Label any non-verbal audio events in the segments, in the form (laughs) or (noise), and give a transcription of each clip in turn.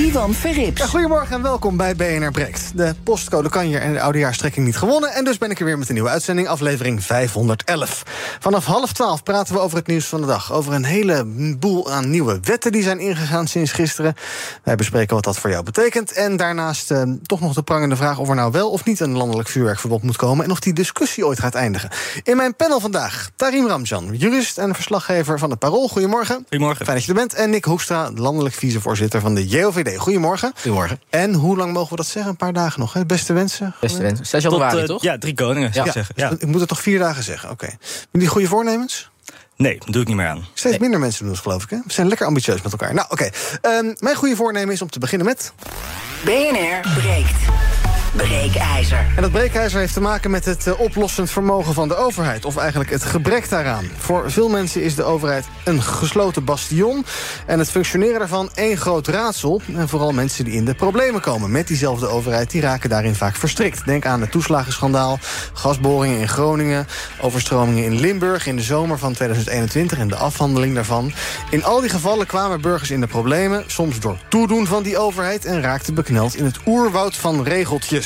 Ivan Verrips. Ja, goedemorgen en welkom bij BNR Breekt. De postcode kanjer en de oudejaarstrekking niet gewonnen. En dus ben ik er weer met een nieuwe uitzending, aflevering 511. Vanaf half twaalf praten we over het nieuws van de dag. Over een hele boel aan nieuwe wetten die zijn ingegaan sinds gisteren. Wij bespreken wat dat voor jou betekent. En daarnaast eh, toch nog de prangende vraag of er nou wel of niet een landelijk vuurwerkverbod moet komen. En of die discussie ooit gaat eindigen. In mijn panel vandaag Tarim Ramjan, jurist en verslaggever van het Parool. Goedemorgen. Goedemorgen. Fijn dat je er bent. En Nick Hoekstra, landelijk vicevoorzitter van de JOVD. Goedemorgen. Goedemorgen. En hoe lang mogen we dat zeggen? Een paar dagen nog, hè? Beste wensen? Beste wensen. 6 januari, Tot, eh, toch? Ja, drie koningen, zou ik zeggen. Ja. Ik moet het toch vier dagen zeggen? Oké. Jullie goede voornemens? Nee, dat doe ik niet meer aan. Steeds minder mensen doen het, geloof ik. Hè? We zijn lekker ambitieus met elkaar. Nou, oké. Ehm, mijn goede voornemen is om te beginnen met. BNR breekt. Breekijzer. En dat breekijzer heeft te maken met het eh, oplossend vermogen van de overheid. Of eigenlijk het gebrek daaraan. Voor veel mensen is de overheid een gesloten bastion. En het functioneren daarvan één groot raadsel. En vooral mensen die in de problemen komen met diezelfde overheid... die raken daarin vaak verstrikt. Denk aan het toeslagenschandaal, gasboringen in Groningen... overstromingen in Limburg in de zomer van 2021... en de afhandeling daarvan. In al die gevallen kwamen burgers in de problemen... soms door toedoen van die overheid... en raakten bekneld in het oerwoud van regeltjes.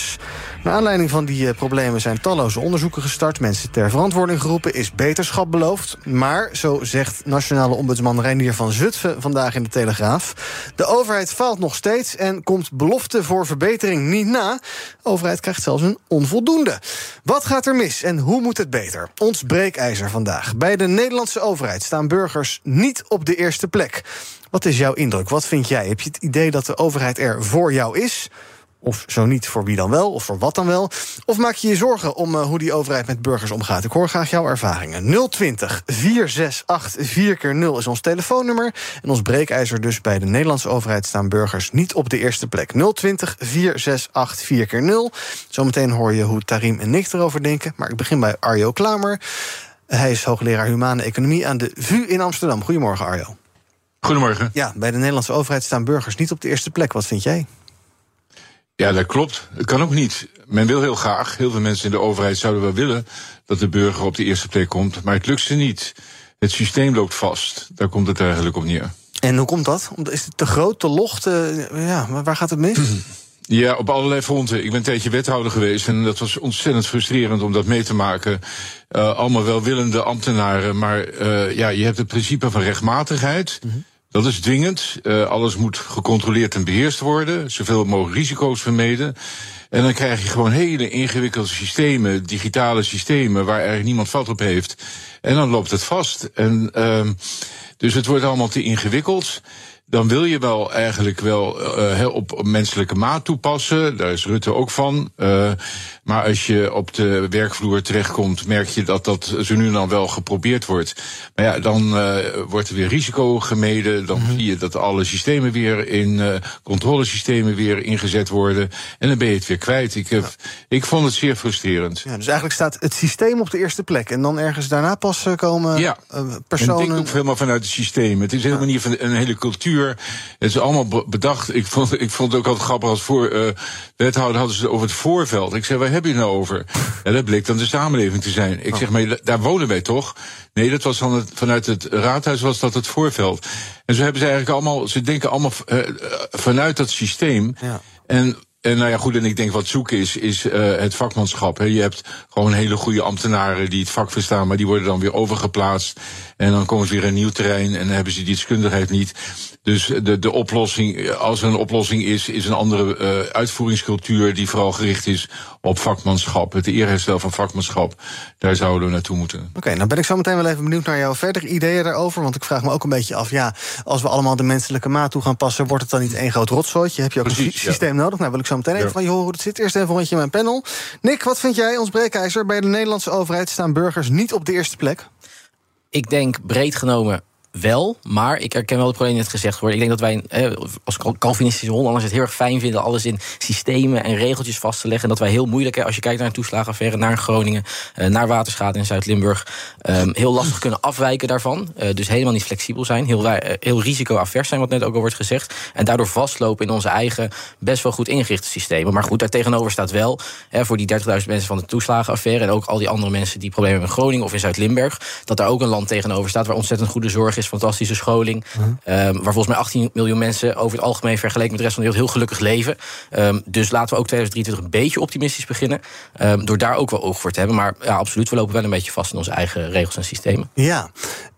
Naar aanleiding van die eh, problemen zijn talloze onderzoeken gestart... mensen ter verantwoording geroepen, is beterschap beloofd. Maar, zo zegt nationale ombudsman Reinier van Zutphen vandaag in de Telegraaf... de overheid faalt nog steeds en komt belofte voor verbetering niet na. De overheid krijgt zelfs een onvoldoende. Wat gaat er mis en hoe moet het beter? Ons breekijzer vandaag. Bij de Nederlandse overheid staan burgers niet op de eerste plek. Wat is jouw indruk? Wat vind jij? Heb je het idee dat de overheid er voor jou is... Of zo niet, voor wie dan wel, of voor wat dan wel? Of maak je je zorgen om uh, hoe die overheid met burgers omgaat? Ik hoor graag jouw ervaringen. 020 468 4 keer 0 is ons telefoonnummer. En ons breekijzer dus bij de Nederlandse overheid staan burgers niet op de eerste plek. 020 468 4 keer 0 Zometeen hoor je hoe Tarim en Nick erover denken. Maar ik begin bij Arjo Klamer. Hij is hoogleraar humane economie aan de VU in Amsterdam. Goedemorgen, Arjo. Goedemorgen. Ja, bij de Nederlandse overheid staan burgers niet op de eerste plek. Wat vind jij? Ja, dat klopt. Het kan ook niet. Men wil heel graag, heel veel mensen in de overheid zouden wel willen dat de burger op de eerste plek komt, maar het lukt ze niet. Het systeem loopt vast. Daar komt het eigenlijk op neer. En hoe komt dat? Is het te groot, te log? Te, ja, waar gaat het mis? (clears throat) Ja, op allerlei fronten. Ik ben een tijdje wethouder geweest en dat was ontzettend frustrerend om dat mee te maken. Uh, allemaal welwillende ambtenaren, maar uh, ja, je hebt het principe van rechtmatigheid. Mm -hmm. Dat is dwingend. Uh, alles moet gecontroleerd en beheerst worden. Zoveel mogelijk risico's vermeden. En dan krijg je gewoon hele ingewikkelde systemen, digitale systemen, waar eigenlijk niemand vat op heeft. En dan loopt het vast. En, uh, dus het wordt allemaal te ingewikkeld. Dan wil je wel eigenlijk wel uh, op menselijke maat toepassen. Daar is Rutte ook van. Uh, maar als je op de werkvloer terechtkomt, merk je dat dat zo nu en dan wel geprobeerd wordt. Maar ja, dan uh, wordt er weer risico gemeden. Dan mm -hmm. zie je dat alle systemen weer in uh, controlesystemen weer ingezet worden. En dan ben je het weer kwijt. Ik, heb, ja. ik vond het zeer frustrerend. Ja, dus eigenlijk staat het systeem op de eerste plek. En dan ergens daarna pas komen ja. personen. En ik ook helemaal vanuit het systeem. Het is helemaal niet van een hele cultuur. Het is allemaal bedacht. Ik vond, ik vond het ook altijd grappig als voor uh, wethouder hadden ze het over het voorveld. Ik zei, waar heb je het nou over? Ja, dat bleek dan de samenleving te zijn. Ik zeg, maar daar wonen wij toch? Nee, dat was van het, vanuit het raadhuis was dat het voorveld. En zo hebben ze eigenlijk allemaal, ze denken allemaal uh, vanuit dat systeem. Ja. En en nou ja, goed, en ik denk wat zoeken is, is uh, het vakmanschap. Hè. Je hebt gewoon hele goede ambtenaren die het vak verstaan, maar die worden dan weer overgeplaatst. En dan komen ze weer een nieuw terrein en dan hebben ze die deskundigheid niet. Dus de, de oplossing, als er een oplossing is, is een andere uh, uitvoeringscultuur die vooral gericht is op vakmanschap. Het eerherstel van vakmanschap, daar zouden we naartoe moeten. Oké, okay, nou ben ik zo meteen wel even benieuwd naar jouw verdere ideeën daarover. Want ik vraag me ook een beetje af, ja, als we allemaal de menselijke maat toe gaan passen, wordt het dan niet één groot rotzooitje? Heb je ook Precies, een sy systeem ja. nodig? Nou wil ik zo meteen even ja. van je horen hoe het zit. Eerst even een rondje mijn panel. Nick, wat vind jij, ons breekijzer? Bij de Nederlandse overheid staan burgers niet op de eerste plek. Ik denk breed genomen wel, maar ik herken wel het probleem net gezegd worden. Ik denk dat wij als Calvinistische Hollanders het heel erg fijn vinden... alles in systemen en regeltjes vast te leggen. En dat wij heel moeilijk, als je kijkt naar een toeslagenaffaire... naar Groningen, uh, naar waterschade in Zuid-Limburg... Um, heel lastig kunnen afwijken daarvan. Uh, dus helemaal niet flexibel zijn. Heel, uh, heel risicoavers zijn, wat net ook al wordt gezegd. En daardoor vastlopen in onze eigen best wel goed ingerichte systemen. Maar goed, daar tegenover staat wel... Voor die 30.000 mensen van de toeslagenaffaire... en ook al die andere mensen die problemen hebben in Groningen of in Zuid-Limburg... dat daar ook een land tegenover staat waar ontzettend goede zorg is fantastische scholing. Ehm, waar volgens mij 18 miljoen mensen over het algemeen vergeleken met de rest van de wereld heel gelukkig leven. Um, dus laten we ook 2023 een beetje optimistisch beginnen. Um, door daar ook wel oog voor te hebben. Maar ja, absoluut, we lopen wel een beetje vast in onze eigen regels en systemen. Ja,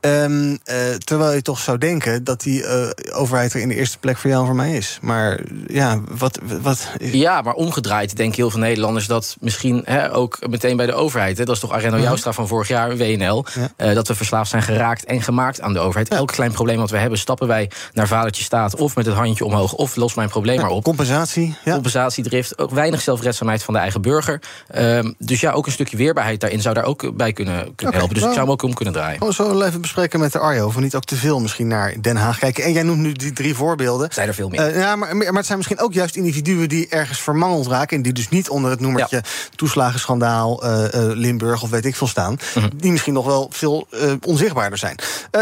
uh, terwijl je toch zou denken dat die uh, overheid er in de eerste plek voor jou en voor mij is. Maar ja, wat. wat Ja, maar omgedraaid denken heel veel Nederlanders dat misschien hè, ook meteen bij de overheid. Hè, dat is toch Areno mhm. Joustra van vorig jaar, WNL. Ja. Uh, dat we verslaafd zijn geraakt en gemaakt aan de overheid. Elk klein probleem wat we hebben, stappen wij naar vadertje staat... of met het handje omhoog, of los mijn probleem maar op. Compensatie. Ja. Compensatiedrift, ook weinig zelfredzaamheid van de eigen burger. Um, dus ja, ook een stukje weerbaarheid daarin zou daar ook bij kunnen, kunnen okay, helpen. Dus nou, ik zou hem ook om kunnen draaien. We zo even bespreken met de Arjo, of niet ook te veel misschien naar Den Haag kijken. En jij noemt nu die drie voorbeelden. Zijn er veel meer. Uh, ja, maar, maar het zijn misschien ook juist individuen die ergens vermangeld raken... en die dus niet onder het noemertje ja. toeslagenschandaal uh, uh, Limburg of weet ik veel staan... Mm -hmm. die misschien nog wel veel onzichtbaarder zijn.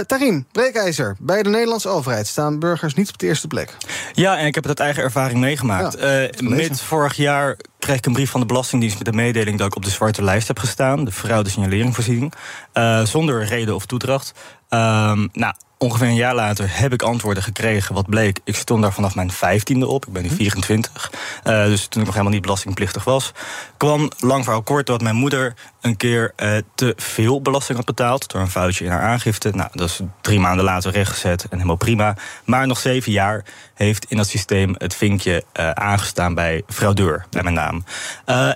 Tarim, breekijzer. Bij de Nederlandse overheid staan burgers niet op de eerste plek. Ja, en ik heb het uit eigen ervaring meegemaakt. Ja, uh, mid vorig jaar kreeg ik een brief van de Belastingdienst met de mededeling dat ik op de zwarte lijst heb gestaan, de fraude signaleringvoorziening, uh, zonder reden of toedracht. Um, nou, ongeveer een jaar later heb ik antwoorden gekregen. Wat bleek, ik stond daar vanaf mijn vijftiende op. Ik ben nu 24. Uh, dus toen ik nog helemaal niet belastingplichtig was. Kwam lang verhaal kort dat mijn moeder een keer uh, te veel belasting had betaald. Door een foutje in haar aangifte. Nou, dat is drie maanden later rechtgezet en helemaal prima. Maar nog zeven jaar heeft in dat systeem het vinkje uh, aangestaan bij fraudeur, bij mijn naam.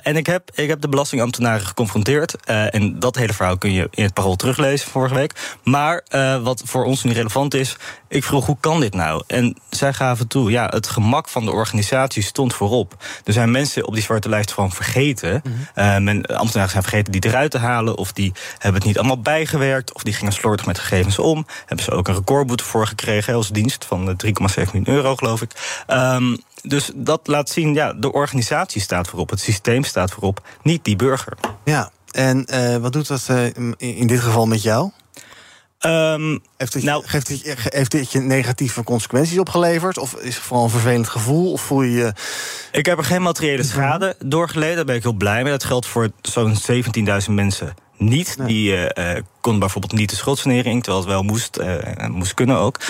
en ik heb, ik heb de belastingambtenaren geconfronteerd. en dat hele verhaal kun je in het parool teruglezen vorige week. Maar wat voor ons nu relevant is. Ik vroeg, hoe kan dit nou? En zij gaven toe, ja, het gemak van de organisatie stond voorop. Er zijn mensen op die zwarte lijst gewoon vergeten. Mm -hmm. ambtenaren zijn vergeten die eruit te halen... of die hebben het niet allemaal bijgewerkt... of die gingen slordig met gegevens om. Hebben ze ook een recordboete voor gekregen als dienst... van 3,7 miljoen euro, geloof ik. Um, dus dat laat zien, ja, de organisatie staat voorop. Het systeem staat voorop, niet die burger. Ja, en uh, wat doet dat uh, in dit geval met jou? Um, heeft, het, nou, heeft, dit je negatieve consequenties opgeleverd? Of is het vooral een vervelend gevoel? Of voel je je... Ik heb er geen materiële schade door geleden. Daar ben ik heel blij mee. Dat geldt voor zo'n 17.000 mensen niet. Nee. Die uh, kon bijvoorbeeld niet de schuldsanering, terwijl het wel moest, uh, moest kunnen ook.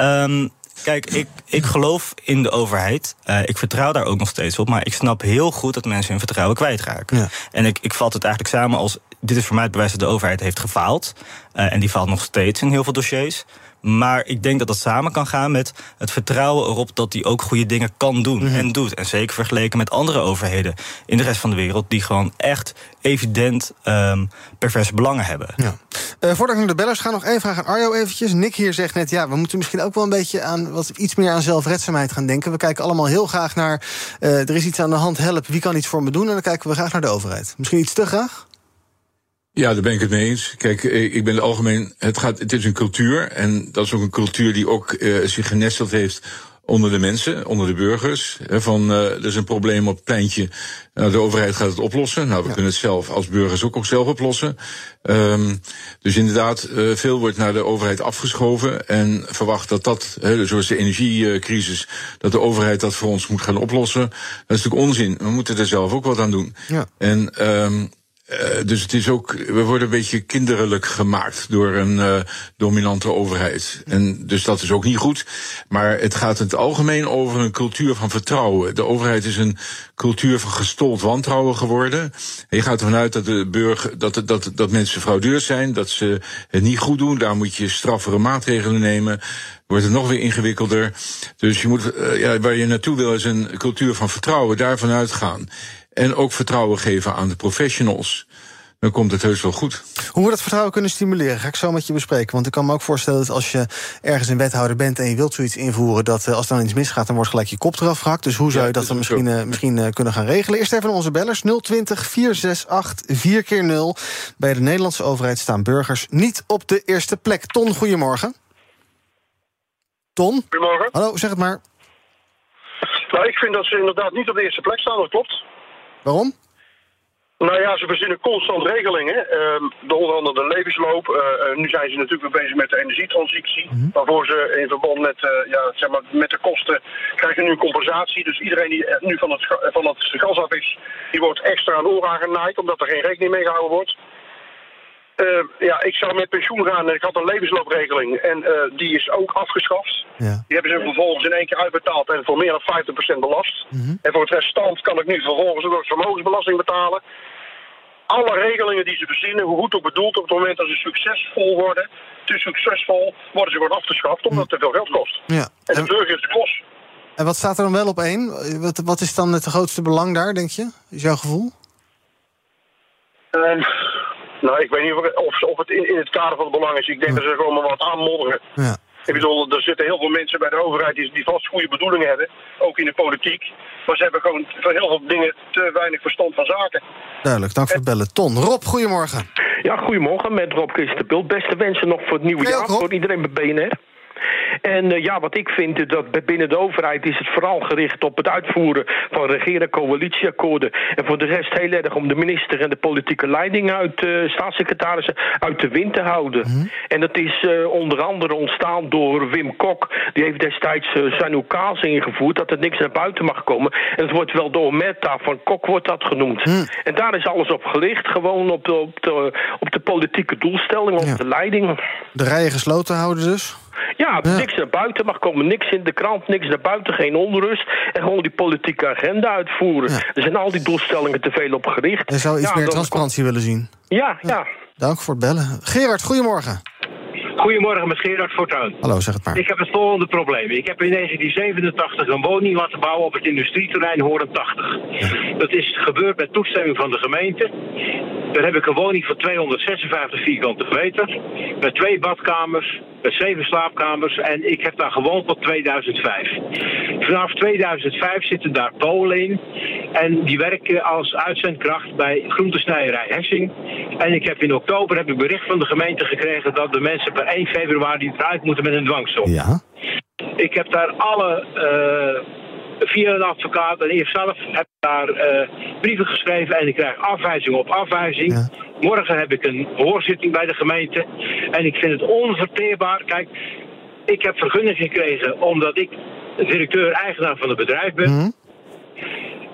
Um, Kijk, ik, ik geloof in de overheid. Uh, ik vertrouw daar ook nog steeds op. Maar ik snap heel goed dat mensen hun vertrouwen kwijtraken. Ja. En ik, ik vat het eigenlijk samen als... dit is voor mij het bewijs dat de overheid heeft gefaald. Uh, en die faalt nog steeds in heel veel dossiers. Maar ik denk dat dat samen kan gaan met het vertrouwen erop dat hij ook goede dingen kan doen mm -hmm. en doet. En zeker vergeleken met andere overheden in de rest van de wereld, die gewoon echt evident um, perverse belangen hebben. Ja. Uh, voordat ik naar de bellers ga, nog één vraag aan Arjo eventjes. Nick hier zegt net, ja, we moeten misschien ook wel een beetje aan wat iets meer aan zelfredzaamheid gaan denken. We kijken allemaal heel graag naar, uh, er is iets aan de hand, help, wie kan iets voor me doen? En dan kijken we graag naar de overheid. Misschien iets te graag? Ja, daar ben ik het mee eens. Kijk, ik ben het algemeen. Het, gaat, het is een cultuur. En dat is ook een cultuur die ook uh, zich genesteld heeft onder de mensen, onder de burgers. Van uh, er is een probleem op het pleintje. Nou, de overheid gaat het oplossen. Nou, we ja. kunnen het zelf als burgers ook, ook zelf oplossen. Um, dus inderdaad, uh, veel wordt naar de overheid afgeschoven. En verwacht dat dat, he, zoals de energiecrisis, dat de overheid dat voor ons moet gaan oplossen. Dat is natuurlijk onzin. We moeten er zelf ook wat aan doen. Ja. En um, Uh, dus het is ook, we worden een beetje kinderlijk gemaakt door een uh, dominante overheid. En dus dat is ook niet goed. Maar het gaat in het algemeen over een cultuur van vertrouwen. De overheid is een cultuur van gestold wantrouwen geworden. En je gaat ervan uit dat de burger, dat, dat, dat mensen fraudeurs zijn, dat ze het niet goed doen. Daar moet je straffere maatregelen nemen wordt het nog weer ingewikkelder. Dus je moet, uh, ja, waar je naartoe wil is een cultuur van vertrouwen, daarvan uitgaan. En ook vertrouwen geven aan de professionals. Dan komt het heus wel goed. Hoe we dat vertrouwen kunnen stimuleren, ga ik zo met je bespreken. Want ik kan me ook voorstellen dat als je ergens een wethouder bent en je wilt zoiets invoeren, dat als er dan iets misgaat, dan wordt gelijk je kop eraf gehakt. Dus hoe zou je ja, dat dan misschien, uh, misschien uh, kunnen gaan regelen? Eerst even onze bellers 020 468 4 keer 0 Bij de Nederlandse overheid staan burgers niet op de eerste plek. Ton, goedemorgen. Ton? Goedemorgen. Hallo, zeg het maar. Nou, ik vind dat ze inderdaad niet op de eerste plek staan, dat klopt. Waarom? Nou ja, ze verzinnen constant regelingen. Uh, de onder andere de levensloop. Uh, nu zijn ze natuurlijk weer bezig met de energietransitie. Mm Waarvoor ze in verband met, uh, ja, zeg maar, met de kosten krijgen nu een compensatie. Dus iedereen die nu van het, van het gas af is, die wordt extra aan oor aangenaaid. Omdat er geen rekening mee gehouden wordt. Uh, ja, ik zou met pensioen gaan en ik had een levensloopregeling. En uh, die is ook afgeschaft. Ja. Die hebben ze vervolgens in één keer uitbetaald en voor meer dan 50% belast. Mm -hmm. En voor het restant kan ik nu vervolgens ook vermogensbelasting betalen. Alle regelingen die ze verzinnen, hoe goed ook bedoeld, op het moment dat ze succesvol worden, te succesvol, worden ze gewoon afgeschaft omdat het te veel geld kost. Ja. En de burger is de klos. En wat staat er dan wel op één? Wat, wat is dan het grootste belang daar, denk je? Is jouw gevoel? Uh, nou, ik weet niet of, of het in, in, het kader van het belang is. Ik denk ja. dat ze gewoon maar wat aanmodderen. Ja. Ik bedoel, er zitten heel veel mensen bij de overheid die, die vast goede bedoelingen hebben. Ook in de politiek. Maar ze hebben gewoon voor heel veel dingen te weinig verstand van zaken. Duidelijk, dank voor het bellen. Ton, Rob, goedemorgen. Ja, goedemorgen met Rob Christenbult. Beste wensen nog voor het nieuwe Ja, jaar Rob. voor iedereen bij BNR. En uh, ja, wat ik vind, uh, dat binnen de overheid is het vooral gericht op het uitvoeren van regeren coalitieakkoorden. En voor de rest heel erg om de minister en de politieke leiding uit uh, staatssecretarissen uit de wind te houden. Mhm. En dat is onder andere ontstaan door Wim Kok. Die heeft destijds zijn ukaas ingevoerd dat er niks naar buiten mag komen. En het wordt wel door Meta van Kok wordt dat genoemd. Mhm. En daar is alles op gericht, gewoon op de, op de, op de politieke doelstelling, op Ja. de leiding. De rijen gesloten houden dus. Ja, Ja. niks naar buiten mag komen, niks in de krant, niks naar buiten, geen onrust. En gewoon die politieke agenda uitvoeren. Ja. Er zijn al die doelstellingen te veel op gericht. Je zou iets Ja, meer transparantie willen zien. Ja, ja. Dank voor het bellen. Gerard, goedemorgen. Goedemorgen, met Gerard Fortuyn. Hallo, zeg het maar. Ik heb het volgende probleem. Ik heb in 1987 een woning laten bouwen op het industrieterrein Horen 80. Dat is gebeurd met toestemming van de gemeente. Daar heb ik een woning van 256 vierkante meter. Met twee badkamers, met zeven slaapkamers. En ik heb daar gewoond tot 2005. Vanaf 2005 zitten daar Polen in. En die werken als uitzendkracht bij groentesnijerij Hessing. En ik heb in oktober heb ik bericht van de gemeente gekregen dat de mensen per 1 februari eruit moeten met een dwangsom. Ja. Ik heb daar alle, eh, via een advocaat en ik zelf heb daar eh, brieven geschreven en ik krijg afwijzing op afwijzing. Ja. Morgen heb ik een hoorzitting bij de gemeente en ik vind het onverteerbaar. Kijk, ik heb vergunning gekregen omdat ik directeur-eigenaar van het bedrijf ben. Mhm.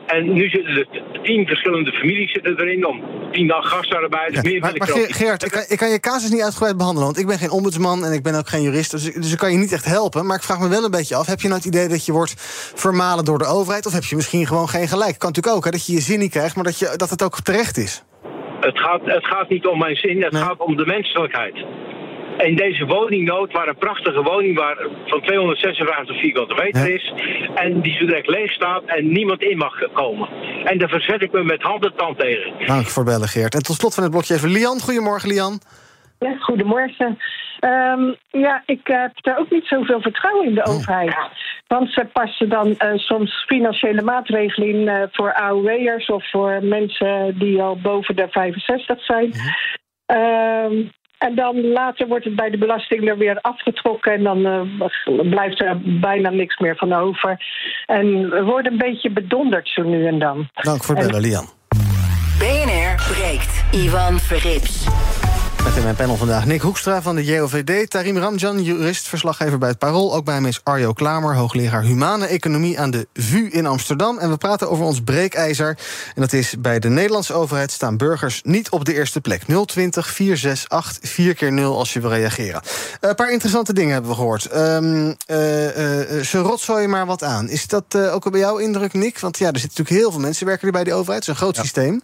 En nu zitten er tien verschillende families zitten erin om tien dag gastarbeiders. Ja, meer maar maar ik er ook Ge- Gerard, ik kan, ik kan je casus niet uitgebreid behandelen... want ik ben geen ombudsman en ik ben ook geen jurist... Dus, ik- dus ik kan je niet echt helpen. Maar ik vraag me wel een beetje af... heb je nou het idee dat je wordt vermalen door de overheid... of heb je misschien gewoon geen gelijk? Kan natuurlijk ook, hè, dat je je zin niet krijgt... maar dat, je, dat het ook terecht is. Het gaat, het gaat niet om mijn zin, het Nee. gaat om de menselijkheid. In deze woningnood, waar een prachtige woning waar van 256 vierkante meter Ja. is... en die zo direct leeg staat en niemand in mag komen. En daar verzet ik me met hand en tand tegen. Dank voor bellen, Geert. En tot slot van het blokje even Lian. Goedemorgen, Lian. Ja, goedemorgen. Ehm, ja, ik heb daar ook niet zoveel vertrouwen in de overheid. Want ze passen dan eh, soms financiële maatregelen in eh, voor AOW'ers of voor mensen die al boven de 65 zijn. Ehm, en dan later wordt het bij de belasting er weer afgetrokken en dan eh, blijft er bijna niks meer van over. En we worden een beetje bedonderd zo nu en dan. Dank voor het En- bellen, Lian. BNR breekt. Ivan Verrips. Met in mijn panel vandaag Nick Hoekstra van de JOVD... Tarim Ramjan, jurist, verslaggever bij het Parool. Ook bij hem is Arjo Klamer, hoogleraar Humane Economie... aan de VU in Amsterdam. En we praten over ons breekijzer. En dat is bij de Nederlandse overheid staan burgers niet op de eerste plek. 020 468 4 keer 0 als je wil reageren. Eh, Een paar interessante dingen hebben we gehoord. Ehm, eh, eh, ze rotzooien maar wat aan. Is dat eh, ook al bij jouw indruk, Nick? Want ja, er zitten natuurlijk heel veel mensen werken er bij de overheid. Het is een groot systeem.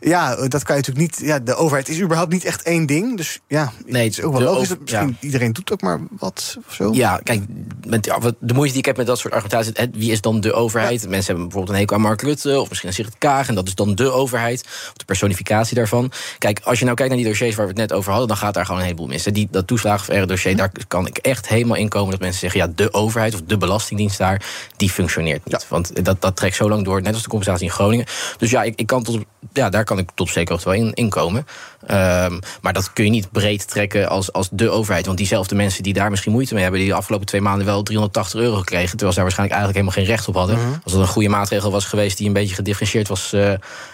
Ja, eh, dat kan je natuurlijk niet... Ja, de overheid is überhaupt niet echt één ding. Dus ja, Nee, het is ook wel logisch. over- misschien iedereen doet ook maar wat of zo. Ja, kijk, met, ja, wat- de moeite die ik heb met dat soort argumentatie... wie is dan de overheid? Mensen hebben bijvoorbeeld een hekel aan Mark Rutte... of misschien aan Sigrid Kaag, en dat is dan de overheid. Of de personificatie daarvan. Kijk, als je nou kijkt naar die dossiers waar we het net over hadden... dan gaat daar gewoon een heleboel mis. Die, dat toeslagenverre dossier, daar kan ik echt helemaal in komen... dat mensen zeggen, ja, de overheid of de belastingdienst daar... die functioneert niet. Want dat, dat trekt zo lang door, net als de compensatie in Groningen. Dus ja, ik, ik kan tot, ja daar kan ik tot hoogte wel in, in komen. Ehm, maar dat dat kun je niet breed trekken als, als de overheid. Want diezelfde mensen die daar misschien moeite mee hebben, die de afgelopen twee maanden wel 380 euro gekregen. Terwijl ze daar waarschijnlijk eigenlijk helemaal geen recht op hadden. Mhm. Als dat een goede maatregel was geweest die een beetje gedifferentieerd was uh,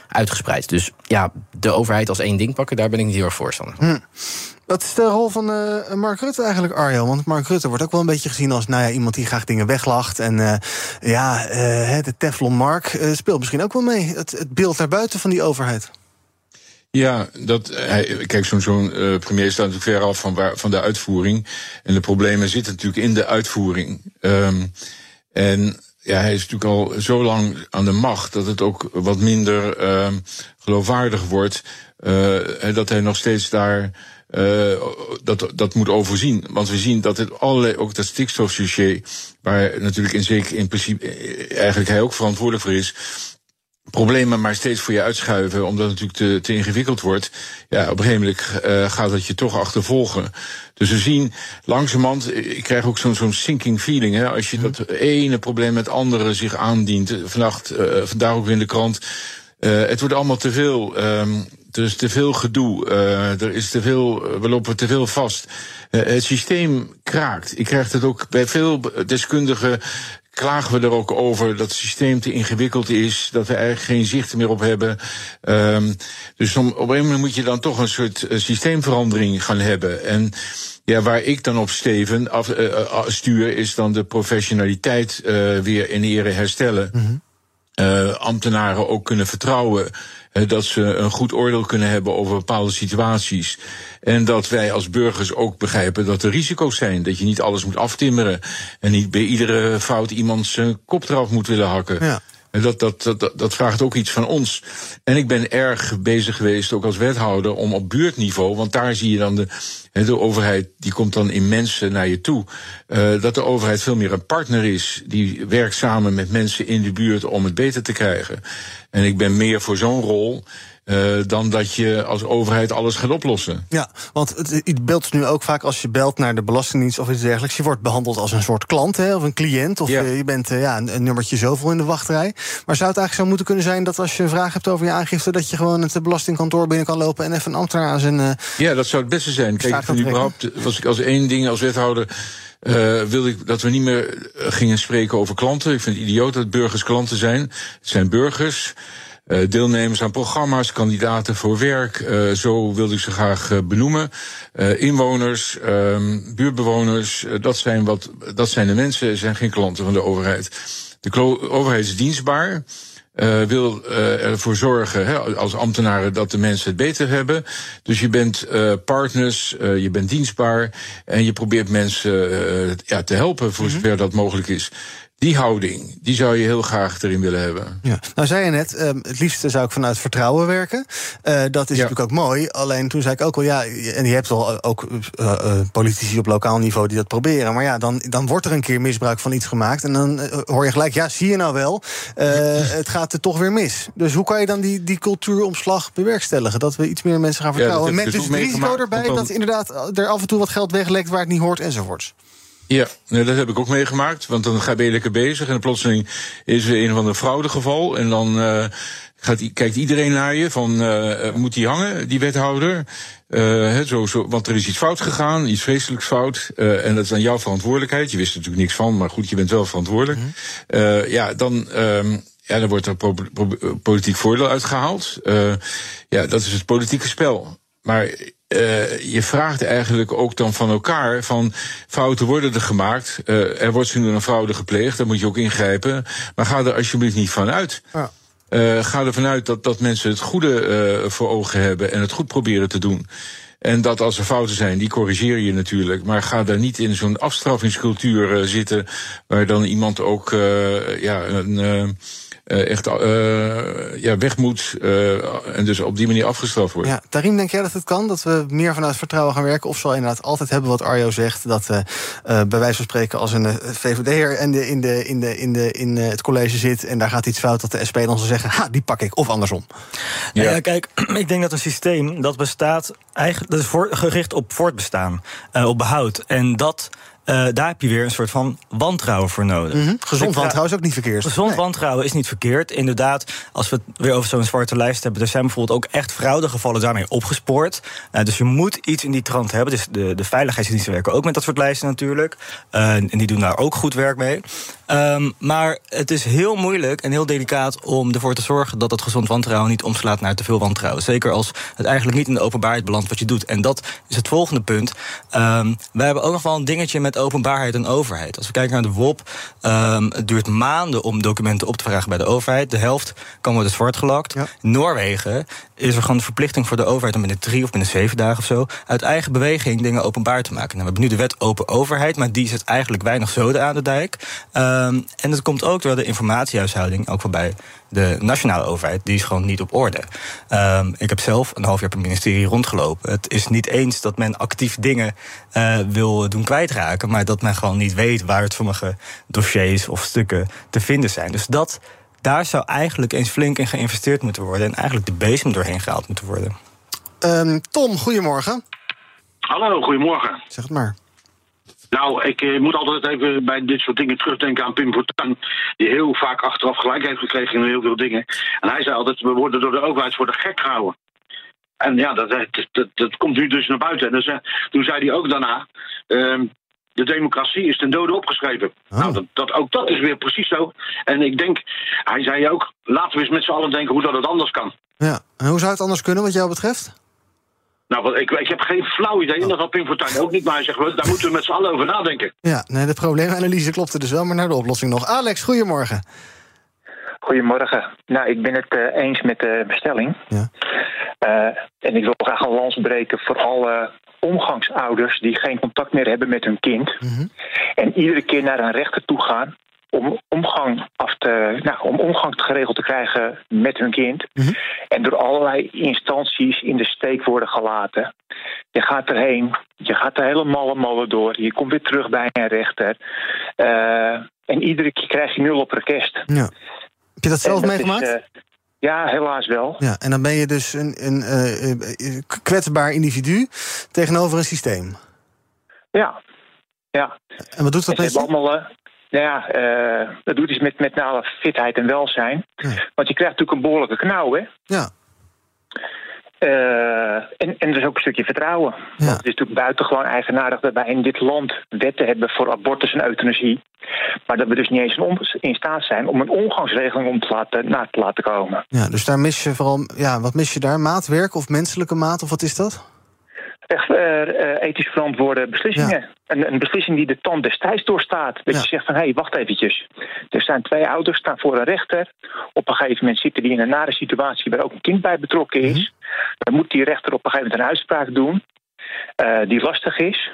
uitgespreid. Dus ja, de overheid als één ding pakken, daar ben ik niet heel erg voorstander van. Hm. Wat is de rol van uh, Mark Rutte eigenlijk, Arjo? Want Mark Rutte wordt ook wel een beetje gezien als nou ja, iemand die graag dingen weglacht. En uh, ja, uh, de Teflon Mark speelt misschien ook wel mee. Het, het beeld daarbuiten van die overheid. Ja, dat, kijk, zo'n zo'n uh, premier staat natuurlijk ver af van, waar, van de uitvoering. En de problemen zitten natuurlijk in de uitvoering. Um, en ja, hij is natuurlijk al zo lang aan de macht dat het ook wat minder uh, geloofwaardig wordt. Uh, dat hij nog steeds daar. Uh, dat, dat moet overzien. Want we zien dat het allerlei, ook dat stikstofdossier, waar natuurlijk in zeker in principe eigenlijk hij ook verantwoordelijk voor is, problemen maar steeds voor je uitschuiven, omdat het natuurlijk te, te ingewikkeld wordt. Ja, op een gegeven moment uh, gaat dat je toch achtervolgen. Dus we zien langzamerhand, ik krijg ook zo'n zo'n sinking feeling, hè, als je dat ene probleem met andere zich aandient. Vannacht, uh, vandaag ook weer in de krant. Uh, het wordt allemaal te veel. Um, er is te veel gedoe. Uh, er is te veel, we lopen te veel vast. Uh, het systeem kraakt. Ik krijg het ook bij veel deskundigen klagen we er ook over dat het systeem te ingewikkeld is, dat we eigenlijk geen zicht meer op hebben. Um, dus om, op een moment moet je dan toch een soort uh, systeemverandering gaan hebben. En ja, waar ik dan op Steven af, uh, stuur, is dan de professionaliteit uh, weer in ere herstellen. Uh, ambtenaren ook kunnen vertrouwen dat ze een goed oordeel kunnen hebben over bepaalde situaties. En dat wij als burgers ook begrijpen dat er risico's zijn. Dat je niet alles moet aftimmeren. En niet bij iedere fout iemand zijn kop eraf moet willen hakken. Ja. Dat, dat, dat, dat vraagt ook iets van ons. En ik ben erg bezig geweest, ook als wethouder, om op buurtniveau, want daar zie je dan de, de overheid, die komt dan in mensen naar je toe. Uh, dat de overheid veel meer een partner is, die werkt samen met mensen in de buurt om het beter te krijgen. En ik ben meer voor zo'n rol. Uh, dan dat je als overheid alles gaat oplossen. Ja, want het, het beeld is nu ook vaak als je belt naar de Belastingdienst of iets dergelijks. Je wordt behandeld als een soort klant hè, of een cliënt. Of ja. uh, je bent uh, ja, een, een, nummertje zoveel in de wachtrij. Maar zou het eigenlijk zo moeten kunnen zijn dat als je een vraag hebt over je aangifte. dat je gewoon het belastingkantoor binnen kan lopen en even een ambtenaar aan zijn. ja, dat zou het beste zijn. Kijk, überhaupt was ik als één ding als wethouder. Uh, wilde ik dat we niet meer gingen spreken over klanten. Ik vind het idioot dat burgers klanten zijn. Het zijn burgers. Uh, deelnemers aan programma's, kandidaten voor werk, uh, zo wilde ik ze graag uh, benoemen. inwoners, buurtbewoners, dat, zijn wat, dat zijn de mensen, zijn geen klanten van de overheid. De overheid is dienstbaar. Uh, wil uh, ervoor zorgen, hè, als ambtenaren, dat de mensen het beter hebben. Dus je bent uh, partners, je bent dienstbaar en je probeert mensen ja, te helpen voor zover mm-hmm. dat mogelijk is. Die houding, die zou je heel graag erin willen hebben. Ja. Nou, zei je net, um, het liefste zou ik vanuit vertrouwen werken. Uh, dat is ja. natuurlijk ook mooi. Alleen toen zei ik ook wel, ja, en je hebt wel ook uh, uh, politici op lokaal niveau die dat proberen. Maar ja, dan, dan wordt er een keer misbruik van iets gemaakt. En dan hoor je gelijk, ja, zie je nou wel, het gaat er toch weer mis. Dus hoe kan je dan die, die cultuuromslag bewerkstelligen? Dat we iets meer mensen gaan vertrouwen. Ja, Met dus het risico erbij dat inderdaad er af en toe wat geld weglekt waar het niet hoort enzovoorts. Ja, nee, dat heb ik ook meegemaakt. Want dan ben je lekker bezig en plotseling is er een of ander fraudegeval. En dan uh, gaat, kijkt iedereen naar je van, uh, moet die hangen, die wethouder? Uh, zo, zo, want er is iets fout gegaan, iets vreselijks fout. En dat is dan jouw verantwoordelijkheid. Je wist er natuurlijk niks van, maar goed, je bent wel verantwoordelijk. Uh, ja, dan... Um, ja, dan wordt er politiek voordeel uitgehaald. ja, dat is het politieke spel. Maar uh, je vraagt eigenlijk ook dan van elkaar van fouten worden er gemaakt. Uh, er wordt nu een fraude gepleegd, daar moet je ook ingrijpen. Maar ga er alsjeblieft niet van uit. Ja. Uh, ga er vanuit dat, dat mensen het goede voor ogen hebben en het goed proberen te doen. En dat als er fouten zijn, die corrigeer je natuurlijk. Maar ga daar niet in zo'n afstraffingscultuur zitten. Waar dan iemand ook ja, een uh, echt uh, ja, weg moet uh, en dus op die manier afgestraft wordt. Ja, Tarim, denk jij dat het kan? Dat we meer vanuit vertrouwen gaan werken? Of zal inderdaad altijd hebben wat Arjo zegt... dat bij wijze van spreken als een VVD'er in, de, in, de, in, de, in, de, in het college zit... en daar gaat iets fout, dat de SP dan zal zeggen... ha, die pak ik, of andersom. Ja, ja kijk, (clears throat) ik denk dat een systeem dat bestaat... eigenlijk dat is voor, gericht op voortbestaan, op behoud. En dat... Uh, daar heb je weer een soort van wantrouwen voor nodig. Mm -hmm. Gezond wantrouwen is ook niet verkeerd. Gezond nee. wantrouwen is niet verkeerd. Inderdaad, als we het weer over zo'n zwarte lijst hebben... er zijn bijvoorbeeld ook echt fraudegevallen daarmee opgespoord. Uh, dus je moet iets in die trant hebben. Dus de, de veiligheidsdiensten werken ook met dat soort lijsten natuurlijk. Uh, en die doen daar ook goed werk mee. Um, maar het is heel moeilijk en heel delicaat om ervoor te zorgen... dat dat gezond wantrouwen niet omslaat naar te veel wantrouwen. Zeker als het eigenlijk niet in de openbaarheid belandt wat je doet. En dat is het volgende punt. Um, wij hebben ook nog wel een dingetje met openbaarheid en overheid. Als we kijken naar de WOP, um, het duurt maanden om documenten op te vragen bij de overheid. De helft kan worden zwartgelakt. Ja. In Noorwegen is er gewoon de verplichting voor de overheid om binnen drie of binnen zeven dagen of zo uit eigen beweging dingen openbaar te maken. Nou, we hebben nu de wet open overheid, maar die zet eigenlijk weinig zoden aan de dijk. Um, en dat komt ook door de informatiehuishouding, ook voorbij de nationale overheid, die is gewoon niet op orde. Um, ik heb zelf een half jaar per ministerie rondgelopen. Het is niet eens dat men actief dingen uh, wil doen kwijtraken, maar dat men gewoon niet weet waar het sommige dossiers of stukken te vinden zijn. Dus dat, daar zou eigenlijk eens flink in geïnvesteerd moeten worden en eigenlijk de bezem doorheen gehaald moeten worden. Um, Tom, goedemorgen. Hallo, goedemorgen. Zeg het maar. Nou, ik eh, moet altijd even bij dit soort dingen terugdenken aan Pim Fortuyn... die heel vaak achteraf gelijk heeft gekregen in heel veel dingen. En hij zei altijd, we worden door de overheid voor de gek gehouden. En ja, dat, dat, dat, dat komt nu dus naar buiten. En dus, toen zei hij ook daarna... Uh, de democratie is ten dode opgeschreven. Oh. Nou, dat, dat, ook dat is weer precies zo. En ik denk, hij zei ook, laten we eens met z'n allen denken hoe dat het anders kan. Ja, en hoe zou het anders kunnen wat jou betreft? Nou, ik, ik heb geen flauw idee. En dat had Pim Fortuyn ook niet. Maar hij zegt, daar moeten we met z'n allen over nadenken. Ja, nee, de probleemanalyse klopte dus wel. Maar naar de oplossing nog. Alex, goedemorgen. Goedemorgen. Nou, ik ben het uh, eens met de bestelling. Ja. Uh, en ik wil graag een lans breken voor alle omgangsouders... die geen contact meer hebben met hun kind. Mm -hmm. En iedere keer naar een rechter toe gaan om omgang, af te, nou, om omgang geregeld te krijgen met hun kind. Mm -hmm. En door allerlei instanties in de steek worden gelaten. Je gaat erheen, je gaat er helemaal molen door. Je komt weer terug bij een rechter. Uh, en iedere keer krijg je nul op request. Ja. Heb je dat zelf dat meegemaakt? Is, uh, ja, helaas wel. Ja, en dan ben je dus een, een uh, kwetsbaar individu tegenover een systeem. Ja, ja. En wat doet dat met je? allemaal, nou ja, uh, dat doet iets met, met name fitheid en welzijn. Ja. Want je krijgt natuurlijk een behoorlijke knauw, hè? Ja. Uh, en, en er is ook een stukje vertrouwen. Ja. Want het is natuurlijk buitengewoon eigenaardig dat wij in dit land wetten hebben voor abortus en euthanasie. Maar dat we dus niet eens in staat zijn om een omgangsregeling om te laten, na te laten komen. Ja, dus daar mis je vooral, ja, wat mis je daar? Maatwerk of menselijke maat of wat is dat? Echt uh, ethisch verantwoorde beslissingen. Ja. Een, een, beslissing die de tand destijds doorstaat. Dat ja. je zegt van, hé, hey, wacht eventjes. Er staan twee ouders, staan voor een rechter. Op een gegeven moment zitten die in een nare situatie... waar ook een kind bij betrokken is. Mm -hmm. Dan moet die rechter op een gegeven moment een uitspraak doen... Uh, die lastig is.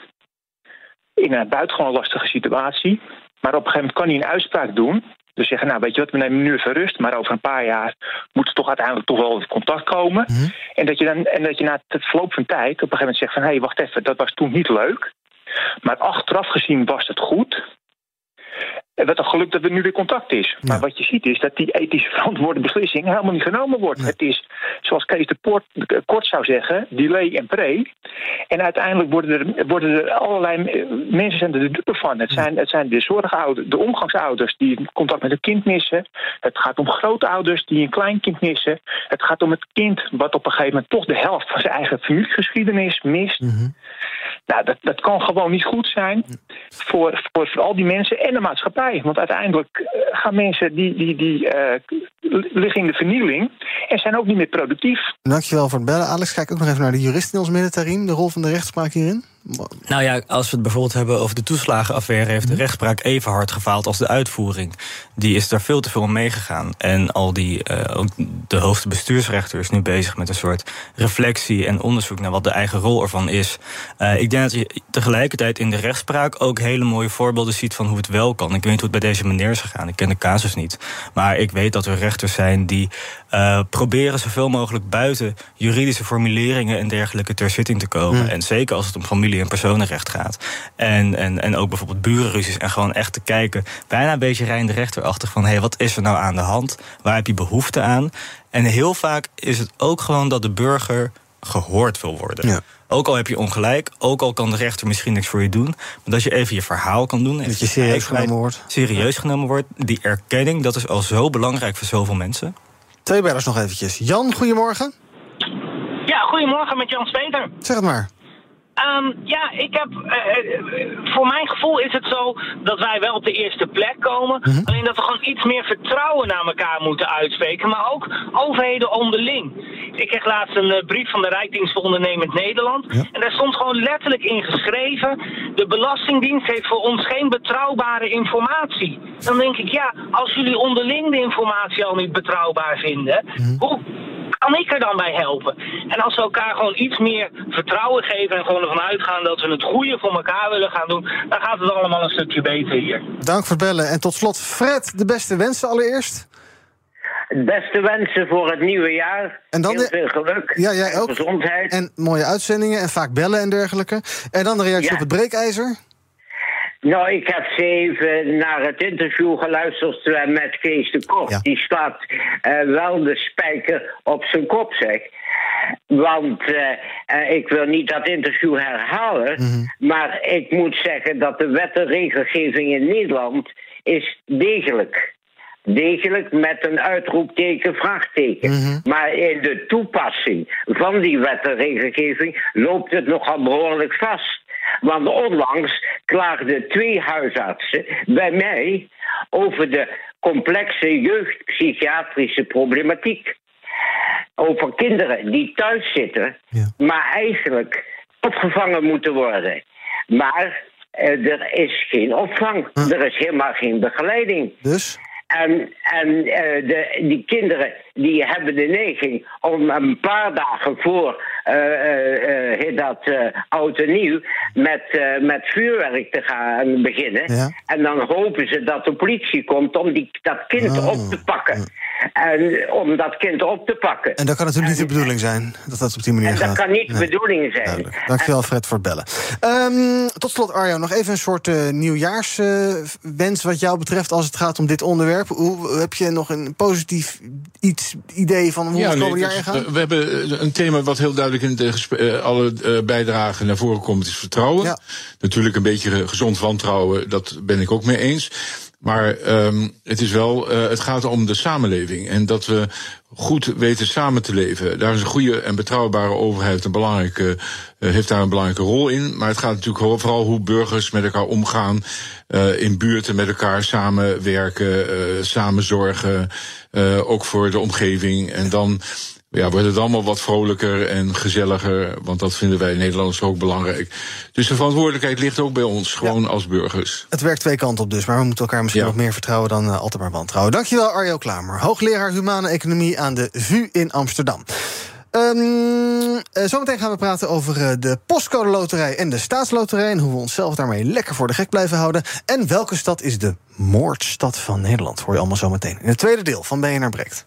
In een buitengewoon lastige situatie. Maar op een gegeven moment kan hij een uitspraak doen... Dus zeggen, nou weet je wat, we nemen nu even rust, maar over een paar jaar moet er toch uiteindelijk toch wel in contact komen. Mm -hmm. en, dat je dan, en dat je na het verloop van tijd op een gegeven moment zegt van hé, hey, wacht even, dat was toen niet leuk. Maar achteraf gezien was het goed. Wat een geluk dat er nu weer contact is. Ja. Maar wat je ziet is dat die ethisch (laughs) verantwoorde beslissing helemaal niet genomen wordt. Het is, zoals Kees de Poort, Kort zou zeggen, delay en pre. En uiteindelijk worden er, worden er allerlei mensen zijn er de dupe van. Het zijn, het zijn de zorgouders, de omgangsouders die contact met een kind missen. Het gaat om grootouders die een kleinkind missen. Het gaat om het kind wat op een gegeven moment toch de helft van zijn eigen familiegeschiedenis mist. Mm -hmm. Nou, dat, dat kan gewoon niet goed zijn voor, voor, voor al die mensen en de maatschappij. Want uiteindelijk uh, gaan mensen die, die, die uh, liggen in de vernieling en zijn ook niet meer productief. Dankjewel voor het bellen. Alex, kijk ook nog even naar de jurist in ons midden, Tarim. De rol van de rechtspraak hierin? Nou ja, als we het bijvoorbeeld hebben over de toeslagenaffaire... heeft de rechtspraak even hard gefaald als de uitvoering. Die is daar veel te veel om meegegaan. En al die, uh, ook de hoogste bestuursrechter is nu bezig met een soort reflectie... en onderzoek naar wat de eigen rol ervan is. Uh, ik denk dat je tegelijkertijd in de rechtspraak... ook hele mooie voorbeelden ziet van hoe het wel kan. Ik weet niet hoe het bij deze meneer is gegaan. Ik ken de casus niet. Maar ik weet dat er rechters zijn die uh, proberen... zoveel mogelijk buiten juridische formuleringen en dergelijke ter zitting te komen. Mm. En zeker als het om familie en personenrecht gaat. En, en, en ook bijvoorbeeld burenruzies. En gewoon echt te kijken, bijna een beetje rein de rechterachtig... van hé, hey, wat is er nou aan de hand? Waar heb je behoefte aan? En heel vaak is het ook gewoon dat de burger gehoord wil worden. Ook al heb je ongelijk, ook al kan de rechter misschien niks voor je doen. Maar dat je even je verhaal kan doen. En dat je serieus genomen wordt. Serieus genomen wordt. Die erkenning, dat is al zo belangrijk voor zoveel mensen. Twee bellers nog eventjes. Jan, goedemorgen. Ja, goedemorgen met Jan Speter. Zeg het maar. Um, ja, ik heb. Uh, voor mijn gevoel is het zo dat wij wel op de eerste plek komen. Mm -hmm. Alleen dat we gewoon iets meer vertrouwen naar elkaar moeten uitspreken. Maar ook overheden onderling. Ik kreeg laatst een uh, brief van de Rijksdienst voor Ondernemend Nederland. Ja. En daar stond gewoon letterlijk in geschreven: de Belastingdienst heeft voor ons geen betrouwbare informatie. Dan denk ik, ja, als jullie onderling de informatie al niet betrouwbaar vinden, mm -hmm. hoe kan ik er dan bij helpen? En als we elkaar gewoon iets meer vertrouwen geven en gewoon ervan uitgaan dat we het goede voor elkaar willen gaan doen, dan gaat het allemaal een stukje beter hier. Dank voor het bellen. En tot slot, Fred, de beste wensen allereerst. Beste wensen voor het nieuwe jaar. En dan Heel veel geluk. Ja, jij ook. Gezondheid. En mooie uitzendingen en vaak bellen en dergelijke. En dan de reactie Ja. op het breekijzer. Nou, ik heb ze even naar het interview geluisterd eh, met Kees de Kort. Die slaat eh, wel de spijker op zijn kop, zeg. Want eh, ik wil niet dat interview herhalen. Maar ik moet zeggen dat de wet en regelgeving in Nederland is degelijk. Degelijk met een uitroepteken, vraagteken. Maar in de toepassing van die wet en regelgeving loopt het nogal behoorlijk vast. Want onlangs klaagden twee huisartsen bij mij over de complexe jeugdpsychiatrische problematiek. Over kinderen die thuis zitten, maar eigenlijk opgevangen moeten worden. Maar eh, er is geen opvang, er is helemaal geen begeleiding. Dus? En, en eh, de, die kinderen die hebben de neiging om een paar dagen voor eh, eh, dat, oud en nieuw met, met vuurwerk te gaan beginnen. Ja. En dan hopen ze dat de politie komt om die, dat kind Oh. op te pakken. En om dat kind op te pakken. En dat kan natuurlijk niet de bedoeling zijn, dat dat op die manier En gaat. dat kan niet de bedoeling zijn. Dankjewel, Fred, voor het bellen. Ehm, tot slot, Arjo, nog even een soort eh, nieuwjaarswens wat jou betreft als het gaat om dit onderwerp. Hoe, heb je nog een positief iets, idee van hoe het nee, komende jaar eh, we hebben een thema wat heel duidelijk in de eh, alle eh, bijdragen naar voren komt, is vertrouwen. Natuurlijk een beetje gezond wantrouwen, dat ben ik ook mee eens. Maar ehm, het is wel, eh, het gaat om de samenleving. En dat we goed weten samen te leven. Daar is een goede en betrouwbare overheid een belangrijke, eh, heeft daar een belangrijke rol in. Maar het gaat natuurlijk vooral hoe burgers met elkaar omgaan. eh, in buurten met elkaar samenwerken, samen zorgen. ook voor de omgeving. En dan ja, wordt het allemaal wat vrolijker en gezelliger. Want dat vinden wij Nederlanders ook belangrijk. Dus de verantwoordelijkheid ligt ook bij ons, gewoon als burgers. Het werkt twee kanten op dus, maar we moeten elkaar misschien Ja. nog meer vertrouwen dan eh, altijd maar wantrouwen. Dankjewel Arjo Klamer, hoogleraar Humane Economie aan de VU in Amsterdam. Ehm, eh, zometeen gaan we praten over eh, de postcode loterij en de staatsloterij... en hoe we onszelf daarmee lekker voor de gek blijven houden. En welke stad is de moordstad van Nederland? Hoor je allemaal zometeen in het tweede deel van BNR Breekt.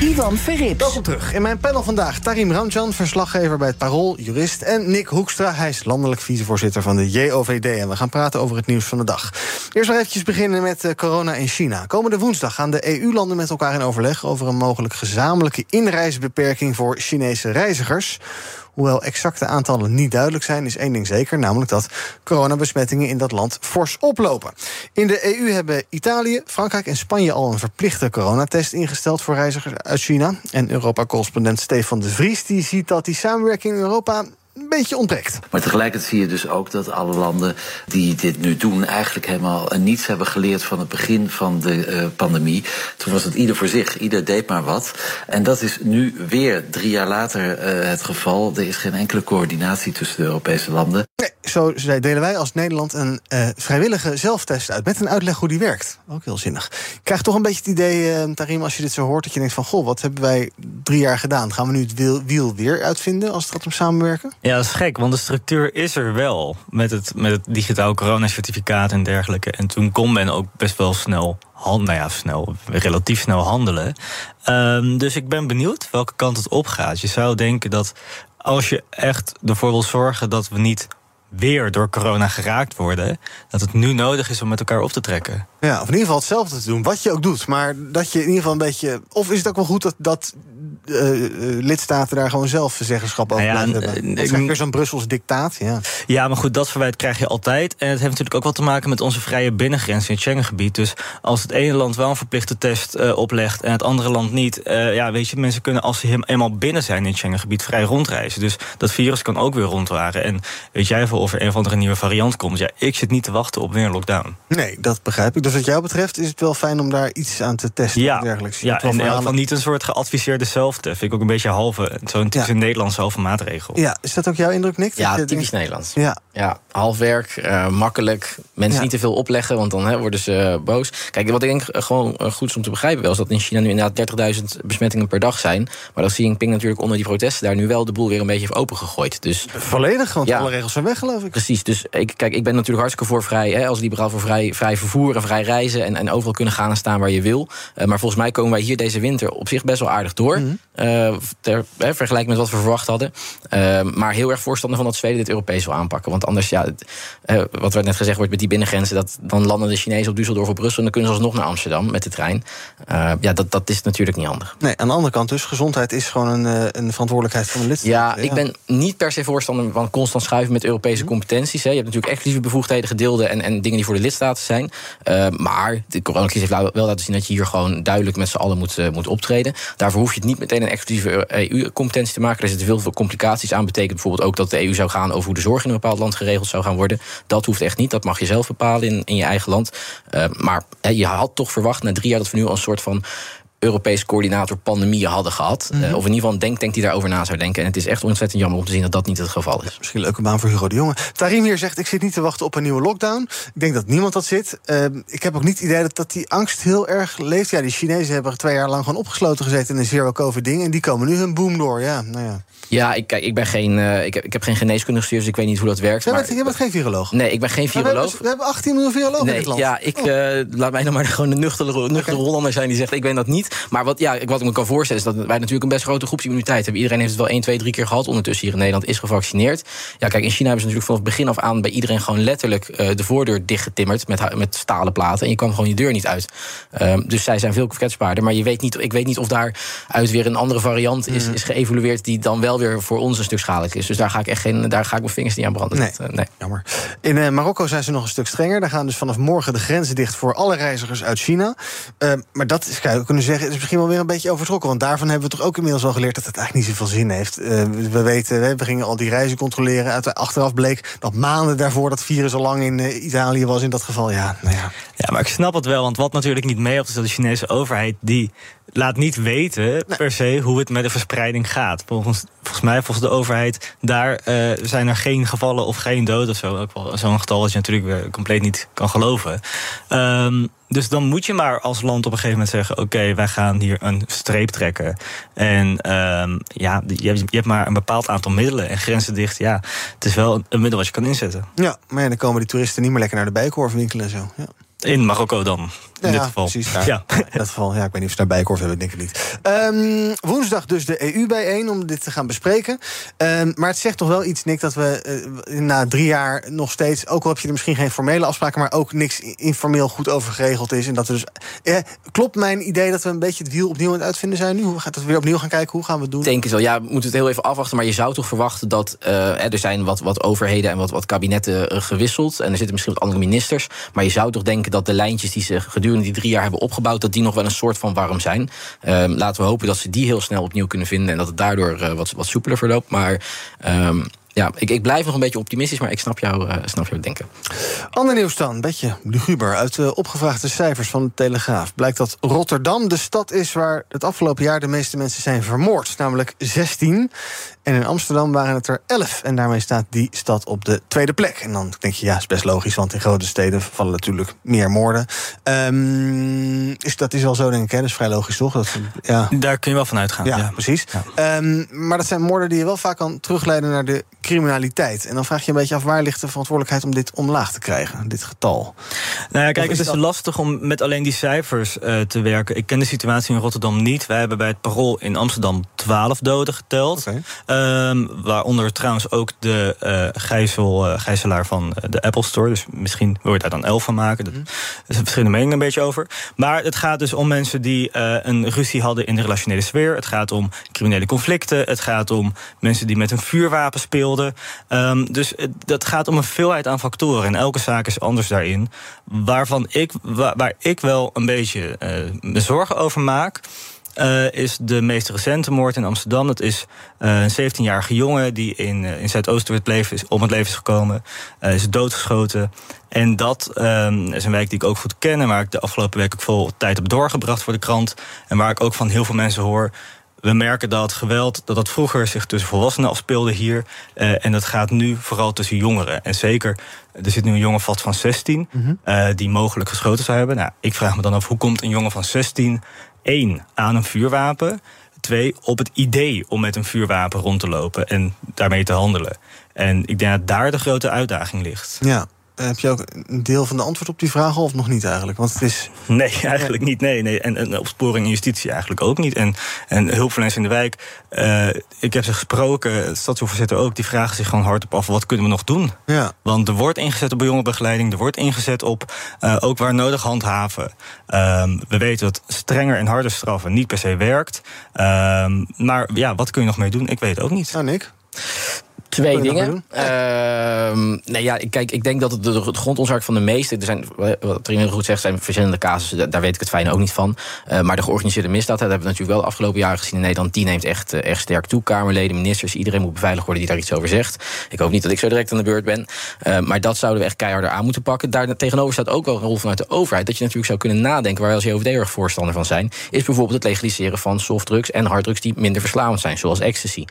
Ivan Verrips. Welkom terug. In mijn panel vandaag Tarim Ramjan, verslaggever bij het Parool, jurist. En Nick Hoekstra, hij is landelijk vicevoorzitter van de JOVD. En we gaan praten over het nieuws van de dag. Eerst nog eventjes beginnen met eh, corona in China. Komende woensdag gaan de EU-landen met elkaar in overleg... over een mogelijk gezamenlijke inreisbeperking voor Chinese reizigers. Hoewel exacte aantallen niet duidelijk zijn, is één ding zeker, namelijk dat coronabesmettingen in dat land fors oplopen. In de EU hebben Italië, Frankrijk en Spanje al een verplichte coronatest ingesteld voor reizigers uit China. En Europa-correspondent Stefan de Vries die ziet dat die samenwerking in Europa een beetje ontbreekt. Maar tegelijkertijd zie je dus ook dat alle landen die dit nu doen, eigenlijk helemaal niets hebben geleerd van het begin van de uh, pandemie. Toen was het ieder voor zich, ieder deed maar wat. En dat is nu weer drie jaar later uh, het geval. Er is geen enkele coördinatie tussen de Europese landen. Nee, zo zei, delen wij als Nederland een uh, vrijwillige zelftest uit. Met een uitleg hoe die werkt. Ook heel zinnig. Ik krijg toch een beetje het idee, uh, als je dit zo hoort, dat je denkt van goh, wat hebben wij drie jaar gedaan? Gaan we nu het wiel, weer uitvinden als het gaat om samenwerken? Ja, dat is gek, want de structuur is er wel. Met het, met het digitaal coronacertificaat en dergelijke. En toen kon men ook best wel snel hand, nou ja, snel, relatief snel handelen. Um, dus ik ben benieuwd welke kant het opgaat. Je zou denken dat als je echt ervoor wil zorgen dat we niet weer door corona geraakt worden, dat het nu nodig is om met elkaar op te trekken. Ja, of in ieder geval hetzelfde te doen, wat je ook doet. Maar dat je in ieder geval een beetje. Of is het ook wel goed dat, dat uh, lidstaten daar gewoon zelf zeggenschap over nou ja, hebben? Dat is weer zo'n Brussels dictaat. Ja. ja, maar goed, dat verwijt krijg je altijd. En het heeft natuurlijk ook wat te maken met onze vrije binnengrens in het Schengengebied. Dus als het ene land wel een verplichte test uh, oplegt en het andere land niet, ja, weet je, mensen kunnen als ze eenmaal binnen zijn in het Schengengebied vrij rondreizen. Dus dat virus kan ook weer rondwaren. En weet jij veel of er een of andere nieuwe variant komt? Ja, ik zit niet te wachten op weer een lockdown. Nee, dat begrijp ik. Dus wat jou betreft is het wel fijn om daar iets aan te testen. Ja, dergelijks. ja en in ieder geval niet een soort geadviseerde zelftest. Vind ik ook een beetje halve, zo'n typisch ja. Nederlandse halve maatregel. Ja, is dat ook jouw indruk, Nick? Ja, typisch. Nederlands. Ja. ja, halfwerk, uh, makkelijk. Mensen ja. niet te veel opleggen, want dan hè, worden ze uh, boos. Kijk, wat ik denk uh, gewoon goed is om te begrijpen wel... is dat in China nu inderdaad 30.000 besmettingen per dag zijn. Maar dat Xi Jinping natuurlijk onder die protesten... daar nu wel de boel weer een beetje heeft opengegooid. Dus, Volledig, want alle regels zijn weg, geloof ik. Precies, dus ik, kijk, ik ben natuurlijk hartstikke voor vrij... Hè, als liberaal voor vrij, vrij vervoer en vrij reizen... en, en overal kunnen gaan en staan waar je wil. Uh, maar volgens mij komen wij hier deze winter op zich best wel aardig door. Mm -hmm. Uh, ter, hè, vergelijk met wat we verwacht hadden. Uh, maar heel erg voorstander van dat Zweden dit Europees wil aanpakken. Want anders, ja, het, wat werd net gezegd wordt met die binnengrenzen... Dat, dan landen de Chinezen op Düsseldorf of Brussel... en dan kunnen ze alsnog naar Amsterdam met de trein. ja, dat, dat is natuurlijk niet handig. Nee, aan de andere kant dus, gezondheid is gewoon een, een verantwoordelijkheid van de lidstaten. Ja, ik ben niet per se voorstander van constant schuiven met Europese -hmm. competenties. Hè. Je hebt natuurlijk exclusieve bevoegdheden, gedeelde... en, en dingen die voor de lidstaten zijn. maar de coronacrisis heeft wel laten zien dat je hier gewoon duidelijk met z'n allen moet, moet optreden. Daarvoor hoef je het niet meteen een exclusieve EU-competentie te maken. Er zitten veel, veel complicaties aan. Betekent bijvoorbeeld ook dat de EU zou gaan over hoe de zorg in een bepaald land geregeld zou gaan worden. Dat hoeft echt niet. Dat mag je zelf bepalen in, in je eigen land. Uh, maar je had toch verwacht na drie jaar dat we nu al een soort van Europees coördinator pandemieën hadden gehad. Mm -hmm. uh, of in ieder geval een denktank die daarover na zou denken. En het is echt ontzettend jammer om te zien dat dat niet het geval is. Misschien een leuke baan voor Hugo de Jonge. Tarim hier zegt, ik zit niet te wachten op een nieuwe lockdown. Ik denk dat niemand dat zit. Uh, ik heb ook niet het idee dat, dat die angst heel erg leeft. Ja, die Chinezen hebben twee jaar lang gewoon opgesloten gezeten... in een zero-covid-ding. En die komen nu hun boom door. Ja, nou ja. Ja, ik, ik, ben geen, uh, ik, heb, ik heb geen geneeskunde gestuurd, dus ik weet niet hoe dat werkt. Je maar, bent, je bent geen viroloog? Nee, ik ben geen viroloog. We hebben, we hebben 18 miljoen virologen nee, in dit land. Ja, ik, oh. uh, laat mij dan maar gewoon een nuchtere, nuchtere okay. Hollander zijn die zegt... ik weet dat niet. Maar wat, ja, wat ik me kan voorstellen is dat wij natuurlijk een best grote groepsimmuniteit hebben. Iedereen heeft het wel 1, 2, 3 keer gehad ondertussen hier in Nederland, is gevaccineerd. Ja, kijk, in China hebben ze natuurlijk vanaf begin af aan... bij iedereen gewoon letterlijk uh, de voordeur dichtgetimmerd met, met stalen platen. En je kwam gewoon je deur niet uit. Um, dus zij zijn veel kwetsbaarder. Maar je weet niet, ik weet niet of daaruit weer een andere variant is, mm. is geëvolueerd... die dan wel weer voor ons een stuk schadelijk is. Dus daar ga ik echt geen, daar ga ik mijn vingers niet aan branden. Nee, dat, uh, nee. jammer. In uh, Marokko zijn ze nog een stuk strenger. Daar gaan dus vanaf morgen de grenzen dicht voor alle reizigers uit China. Uh, maar dat is, we kunnen zeggen, is misschien wel weer een beetje overtrokken. Want daarvan hebben we toch ook inmiddels al geleerd dat het eigenlijk niet zoveel zin heeft. we weten, we gingen al die reizen controleren. Uit, achteraf bleek dat maanden daarvoor dat virus al lang in Italië was. In dat geval, ja, nou ja. Ja, maar ik snap het wel. Want wat natuurlijk niet meehelpt is dat de Chinese overheid... die laat niet weten nee. per se hoe het met de verspreiding gaat. Volgens, volgens mij, volgens de overheid, daar uh, zijn er geen gevallen of geen doden of zo. Ook wel zo'n getal dat je natuurlijk weer compleet niet kan geloven. Um, dus dan moet je maar als land op een gegeven moment zeggen... oké, okay, wij gaan hier een streep trekken. En um, ja, je, je hebt maar een bepaald aantal middelen en grenzen dicht. Ja, het is wel een middel wat je kan inzetten. Ja, maar ja, dan komen die toeristen niet meer lekker naar de bijkorf winkelen en zo. Ja. In Marokko dan, in ja, dit geval. Precies. Ja. In (laughs) dat geval, ja, ik weet niet of ze daar bijkorf hebben, denk ik niet. Um, woensdag dus de EU bijeen om dit te gaan bespreken. Um, maar het zegt toch wel iets, Nick, dat we uh, na drie jaar nog steeds... ook al heb je er misschien geen formele afspraken... maar ook niks informeel goed over geregeld is. En dat er dus, eh, klopt mijn idee dat we een beetje het wiel opnieuw aan het uitvinden zijn nu? Hoe gaat het weer opnieuw gaan kijken? Hoe gaan we het doen? Denk ik wel. Ja, we moeten het heel even afwachten. Maar je zou toch verwachten dat uh, er zijn wat, wat overheden... en wat, wat kabinetten gewisseld. En er zitten misschien wat andere ministers. Maar je zou toch denken dat de lijntjes die ze gedurende die drie jaar hebben opgebouwd, dat die nog wel een soort van warm zijn. Um, laten we hopen dat ze die heel snel opnieuw kunnen vinden en dat het daardoor uh, wat, wat soepeler verloopt. Maar um, ja, ik, ik blijf nog een beetje optimistisch, maar ik snap, jou, uh, snap jouw denken. Ander nieuws dan, een beetje luguber. Uit de opgevraagde cijfers van de Telegraaf blijkt dat Rotterdam de stad is waar het afgelopen jaar de meeste mensen zijn vermoord. Namelijk 16. En in Amsterdam waren het er 11. En daarmee staat die stad op de tweede plek. En dan denk je, ja, is best logisch, want in grote steden vallen natuurlijk meer moorden. Um, is, dat is wel zo, denk ik, hè? Dat is vrij logisch, toch? Dat, ja. Daar kun je wel van uitgaan. Ja, ja. precies. Ja. Um, maar dat zijn moorden die je wel vaak kan terugleiden naar de criminaliteit. En dan vraag je een beetje af waar ligt de verantwoordelijkheid om dit omlaag te krijgen, dit getal. Nou ja, kijk, het is dat... lastig om met alleen die cijfers uh, te werken. Ik ken de situatie in Rotterdam niet. Wij hebben bij het Parool in Amsterdam 12 doden geteld. Okay. Um, waaronder trouwens ook de uh, gijzel, uh, gijzelaar van de Apple Store. Dus misschien wil je daar dan 11 van maken. Daar mm -hmm. is verschillende meningen een beetje over. Maar het gaat dus om mensen die een ruzie hadden in de relationele sfeer. Het gaat om criminele conflicten. Het gaat om mensen die met een vuurwapen speelden. Um, dus dat gaat om een veelheid aan factoren. En elke zaak is anders daarin. Waarvan ik, waar, ik wel een beetje uh, me zorgen over maak. Uh, is de meest recente moord in Amsterdam. Dat is uh, een 17-jarige jongen die in, in Zuidoosten is, om het leven is gekomen. is doodgeschoten. En dat um, is een wijk die ik ook goed ken. En waar ik de afgelopen week ook veel tijd heb doorgebracht voor de krant. En waar ik ook van heel veel mensen hoor we merken dat geweld dat dat vroeger zich tussen volwassenen afspeelde hier. Uh, en dat gaat nu vooral tussen jongeren. En zeker, er zit nu een jongen vast van 16 mm -hmm. uh, die mogelijk geschoten zou hebben. Nou, ik vraag me dan af, hoe komt een jongen van 16 één aan een vuurwapen? Twee, op het idee om met een vuurwapen rond te lopen en daarmee te handelen. En ik denk dat daar de grote uitdaging ligt. Ja, heb je ook een deel van de antwoord op die vraag of nog niet eigenlijk? Want het is... Nee, (laughs) eigenlijk niet. Nee, nee. En, en opsporing en justitie eigenlijk ook niet. En, en hulpverleners in de wijk, uh, ik heb ze gesproken, het stadsvoorzitter ook, die vragen zich gewoon hardop af: wat kunnen we nog doen? Ja. Want er wordt ingezet op jongerenbegeleiding, er wordt ingezet op uh, ook waar nodig handhaven. Um, we weten dat strenger en harder straffen niet per se werkt. Um, maar ja, wat kun je nog mee doen? Ik weet het ook niet. Nou, Nick? Twee dingen. Uh, nee, ja, kijk, ik denk dat het de, grondoorzaak van de meeste. Er zijn, wat Trine goed zegt, zijn verschillende casussen. Daar weet ik het fijne ook niet van. Uh, maar de georganiseerde misdaad, dat hebben we natuurlijk wel de afgelopen jaren gezien in Nederland. Die neemt echt, echt sterk toe. Kamerleden, ministers, iedereen moet beveiligd worden die daar iets over zegt. Ik hoop niet dat ik zo direct aan de beurt ben. Uh, maar dat zouden we echt keiharder aan moeten pakken. Daar tegenover staat ook wel een rol vanuit de overheid. Dat je natuurlijk zou kunnen nadenken, waar we als JOVD erg voorstander van zijn. Is bijvoorbeeld het legaliseren van softdrugs en harddrugs die minder verslavend zijn, zoals ecstasy.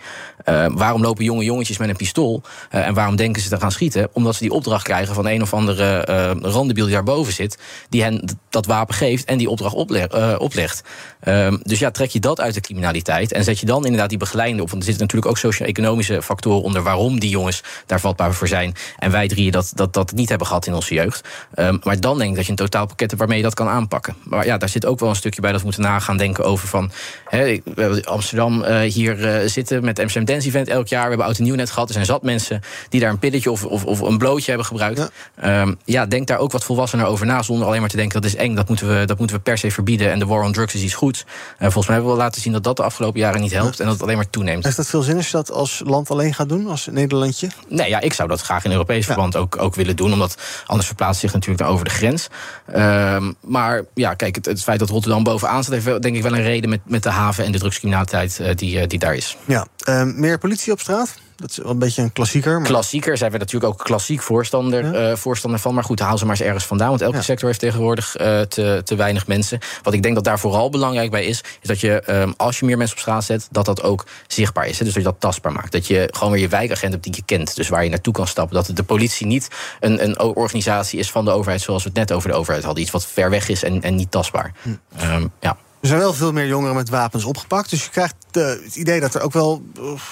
waarom lopen jonge jongetjes met een pistool. Uh, en waarom denken ze te gaan schieten? Omdat ze die opdracht krijgen van een of andere uh, randebiel die daarboven zit. Die hen dat wapen geeft en die opdracht uh, oplegt. Um, dus ja, trek je dat uit de criminaliteit. En zet je dan inderdaad die begeleiding op. Want er zitten natuurlijk ook socio-economische factoren onder waarom die jongens daar vatbaar voor zijn. En wij drieën dat, dat, dat niet hebben gehad in onze jeugd. Um, maar dan denk ik dat je een totaalpakket hebt waarmee je dat kan aanpakken. Maar ja, daar zit ook wel een stukje bij dat we moeten nagaan denken over van. He, Amsterdam hier zitten met Amsterdam Dance Event elk jaar. We hebben oud nieuw net gehad. Er zijn zat mensen die daar een pilletje of, of, of een blootje hebben gebruikt. Ja. Um, ja, denk daar ook wat volwassener over na. Zonder alleen maar te denken dat is eng, dat moeten we, dat moeten we per se verbieden. En de war on drugs is iets goeds. Uh, volgens mij hebben we wel laten zien dat dat de afgelopen jaren niet helpt. Ja. En dat het alleen maar toeneemt. Is dat veel zin als je dat als land alleen gaat doen, als Nederlandje? Nee, ja, ik zou dat graag in Europees verband ook, ook willen doen. Omdat anders verplaatst zich natuurlijk over de grens. Um, maar ja, kijk, het, het, feit dat Rotterdam bovenaan staat, heeft denk ik wel een reden met, met de haven en de drugscriminaliteit uh, die, uh, die daar is. Ja, um, meer politie op straat? Dat is wel een beetje een klassieker. Maar... Klassieker zijn we natuurlijk ook klassiek voorstander, ja. uh, voorstander van. Maar goed, haal ze maar eens ergens vandaan. Want elke ja. sector heeft tegenwoordig uh, te, te weinig mensen. Wat ik denk dat daar vooral belangrijk bij is... is dat je, um, als je meer mensen op straat zet... dat dat ook zichtbaar is. Hè? Dus dat je dat tastbaar maakt. Dat je gewoon weer je wijkagent hebt die je kent. Dus waar je naartoe kan stappen. Dat de politie niet een, een organisatie is van de overheid... zoals we het net over de overheid hadden. Iets wat ver weg is en, en niet tastbaar. Hm. Um, ja. Er zijn wel veel meer jongeren met wapens opgepakt. Dus je krijgt uh, het idee dat er ook wel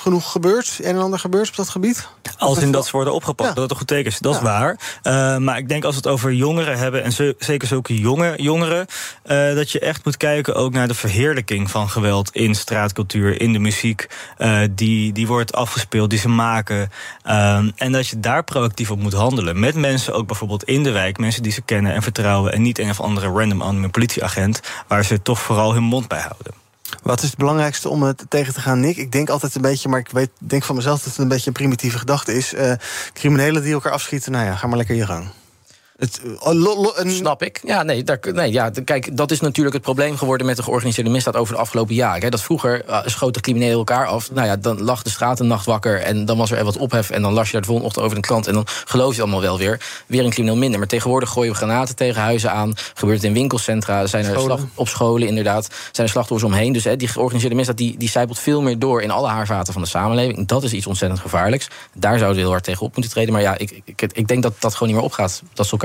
genoeg gebeurt. Een en ander gebeurt op dat gebied. Als in dat ze worden opgepakt, ja. dat het een goed teken is. Dat ja. is waar. Uh, maar ik denk als we het over jongeren hebben... en zo, zeker zulke jonge jongeren... Uh, dat je echt moet kijken ook naar de verheerlijking van geweld... in straatcultuur, in de muziek. die, die wordt afgespeeld, die ze maken. en dat je daar proactief op moet handelen. Met mensen ook bijvoorbeeld in de wijk. Mensen die ze kennen en vertrouwen. En niet een of andere random anonieme politieagent... waar ze toch vooral hun mond bij houden. Wat is het belangrijkste om het tegen te gaan, Nick? Ik denk altijd een beetje, maar ik weet, denk van mezelf dat het een beetje een primitieve gedachte is. Uh, criminelen die elkaar afschieten, nou ja, ga maar lekker je gang. Het, uh, Snap ik. Ja, nee, daar, nee ja, kijk, dat is natuurlijk het probleem geworden met de georganiseerde misdaad over de afgelopen jaren. Hè. Dat vroeger uh, schoten criminelen elkaar af. Nou ja, dan lag de straat een nacht wakker en dan was er wat ophef. En dan las je daar de volgende ochtend over de krant. En dan geloof je allemaal wel weer. Weer een crimineel minder. Maar tegenwoordig gooien we granaten tegen huizen aan. Gebeurt het in winkelcentra. Zijn er slag, op scholen inderdaad. Zijn er slachtoffers omheen. Dus hè, die georganiseerde misdaad die, die zijpelt veel meer door in alle haarvaten van de samenleving. Dat is iets ontzettend gevaarlijks. Daar zouden we heel hard tegen op moeten treden. Maar ja, ik, ik, ik denk dat dat gewoon niet meer opgaat. Dat ze elkaar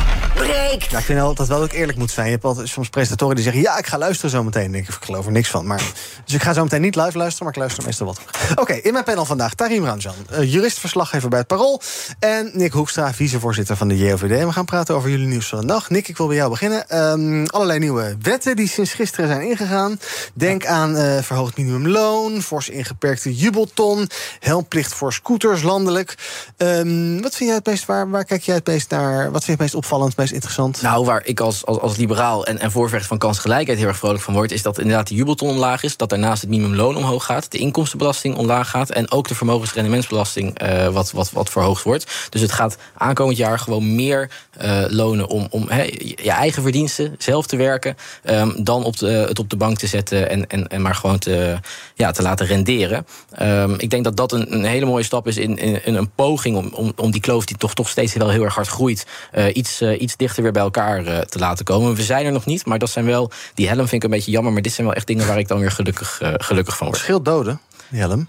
breekt. Ik vind wel dat wel ook eerlijk moet zijn. Je hebt altijd soms presentatoren die zeggen... ja, ik ga luisteren zo meteen. Dan denk ik, ik geloof er niks van. Maar, dus ik ga zo meteen niet live luisteren, maar ik luister meestal wat. Oké, in mijn panel vandaag Tarim Ranjan, uh, jurist-verslaggever bij het Parool... en Nick Hoekstra, vicevoorzitter van de JOVD. We gaan praten over jullie nieuws van de dag. Nick, ik wil bij jou beginnen. Um, allerlei nieuwe wetten die sinds gisteren zijn ingegaan. Denk aan uh, verhoogd minimumloon, fors ingeperkte jubelton... helmplicht voor scooters landelijk. Um, wat vind jij het meest, waar, waar kijk jij het meest naar? Wat vind je het meest opvallend, interessant? Nou, waar ik als, als, als liberaal en, en voorvechter van kansgelijkheid heel erg vrolijk van word, is dat inderdaad de jubelton omlaag is. Dat daarnaast het minimumloon omhoog gaat. De inkomstenbelasting omlaag gaat. En ook de vermogensrendementsbelasting uh, wat, wat, wat verhoogd wordt. Dus het gaat aankomend jaar gewoon meer uh, lonen om, om je eigen verdiensten zelf te werken. Um, dan op de, het op de bank te zetten en, en, en maar gewoon te, ja, te laten renderen. Um, ik denk dat dat een, een hele mooie stap is in, in, een poging om, om, om die kloof die toch, toch steeds wel heel erg hard groeit. Uh, iets, uh, iets dichter weer bij elkaar uh, te laten komen. We zijn er nog niet, maar dat zijn wel. Die helm vind ik een beetje jammer, maar dit zijn wel echt dingen waar ik dan weer gelukkig, uh, gelukkig van word. Scheelt doden, die helm?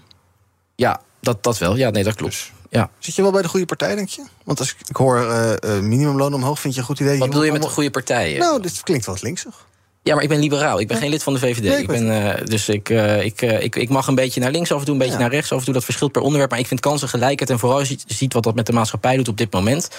Ja, dat, dat wel. Ja, nee, dat klopt. Ja. Zit je wel bij de goede partij, denk je? Want als ik, ik hoor uh, minimumloon omhoog, vind je een goed idee? Wat bedoel je met de goede partij? Nou, dit klinkt wel linksig. Ja, maar ik ben liberaal. Ik ben geen lid van de VVD. Nee, ik ben, uh, dus ik, uh, ik, uh, ik, ik mag een beetje naar links af en toe, een beetje ja. naar rechts af en toe. Dat verschilt per onderwerp. Maar ik vind kansengelijkheid en vooral als je ziet wat dat met de maatschappij doet op dit moment.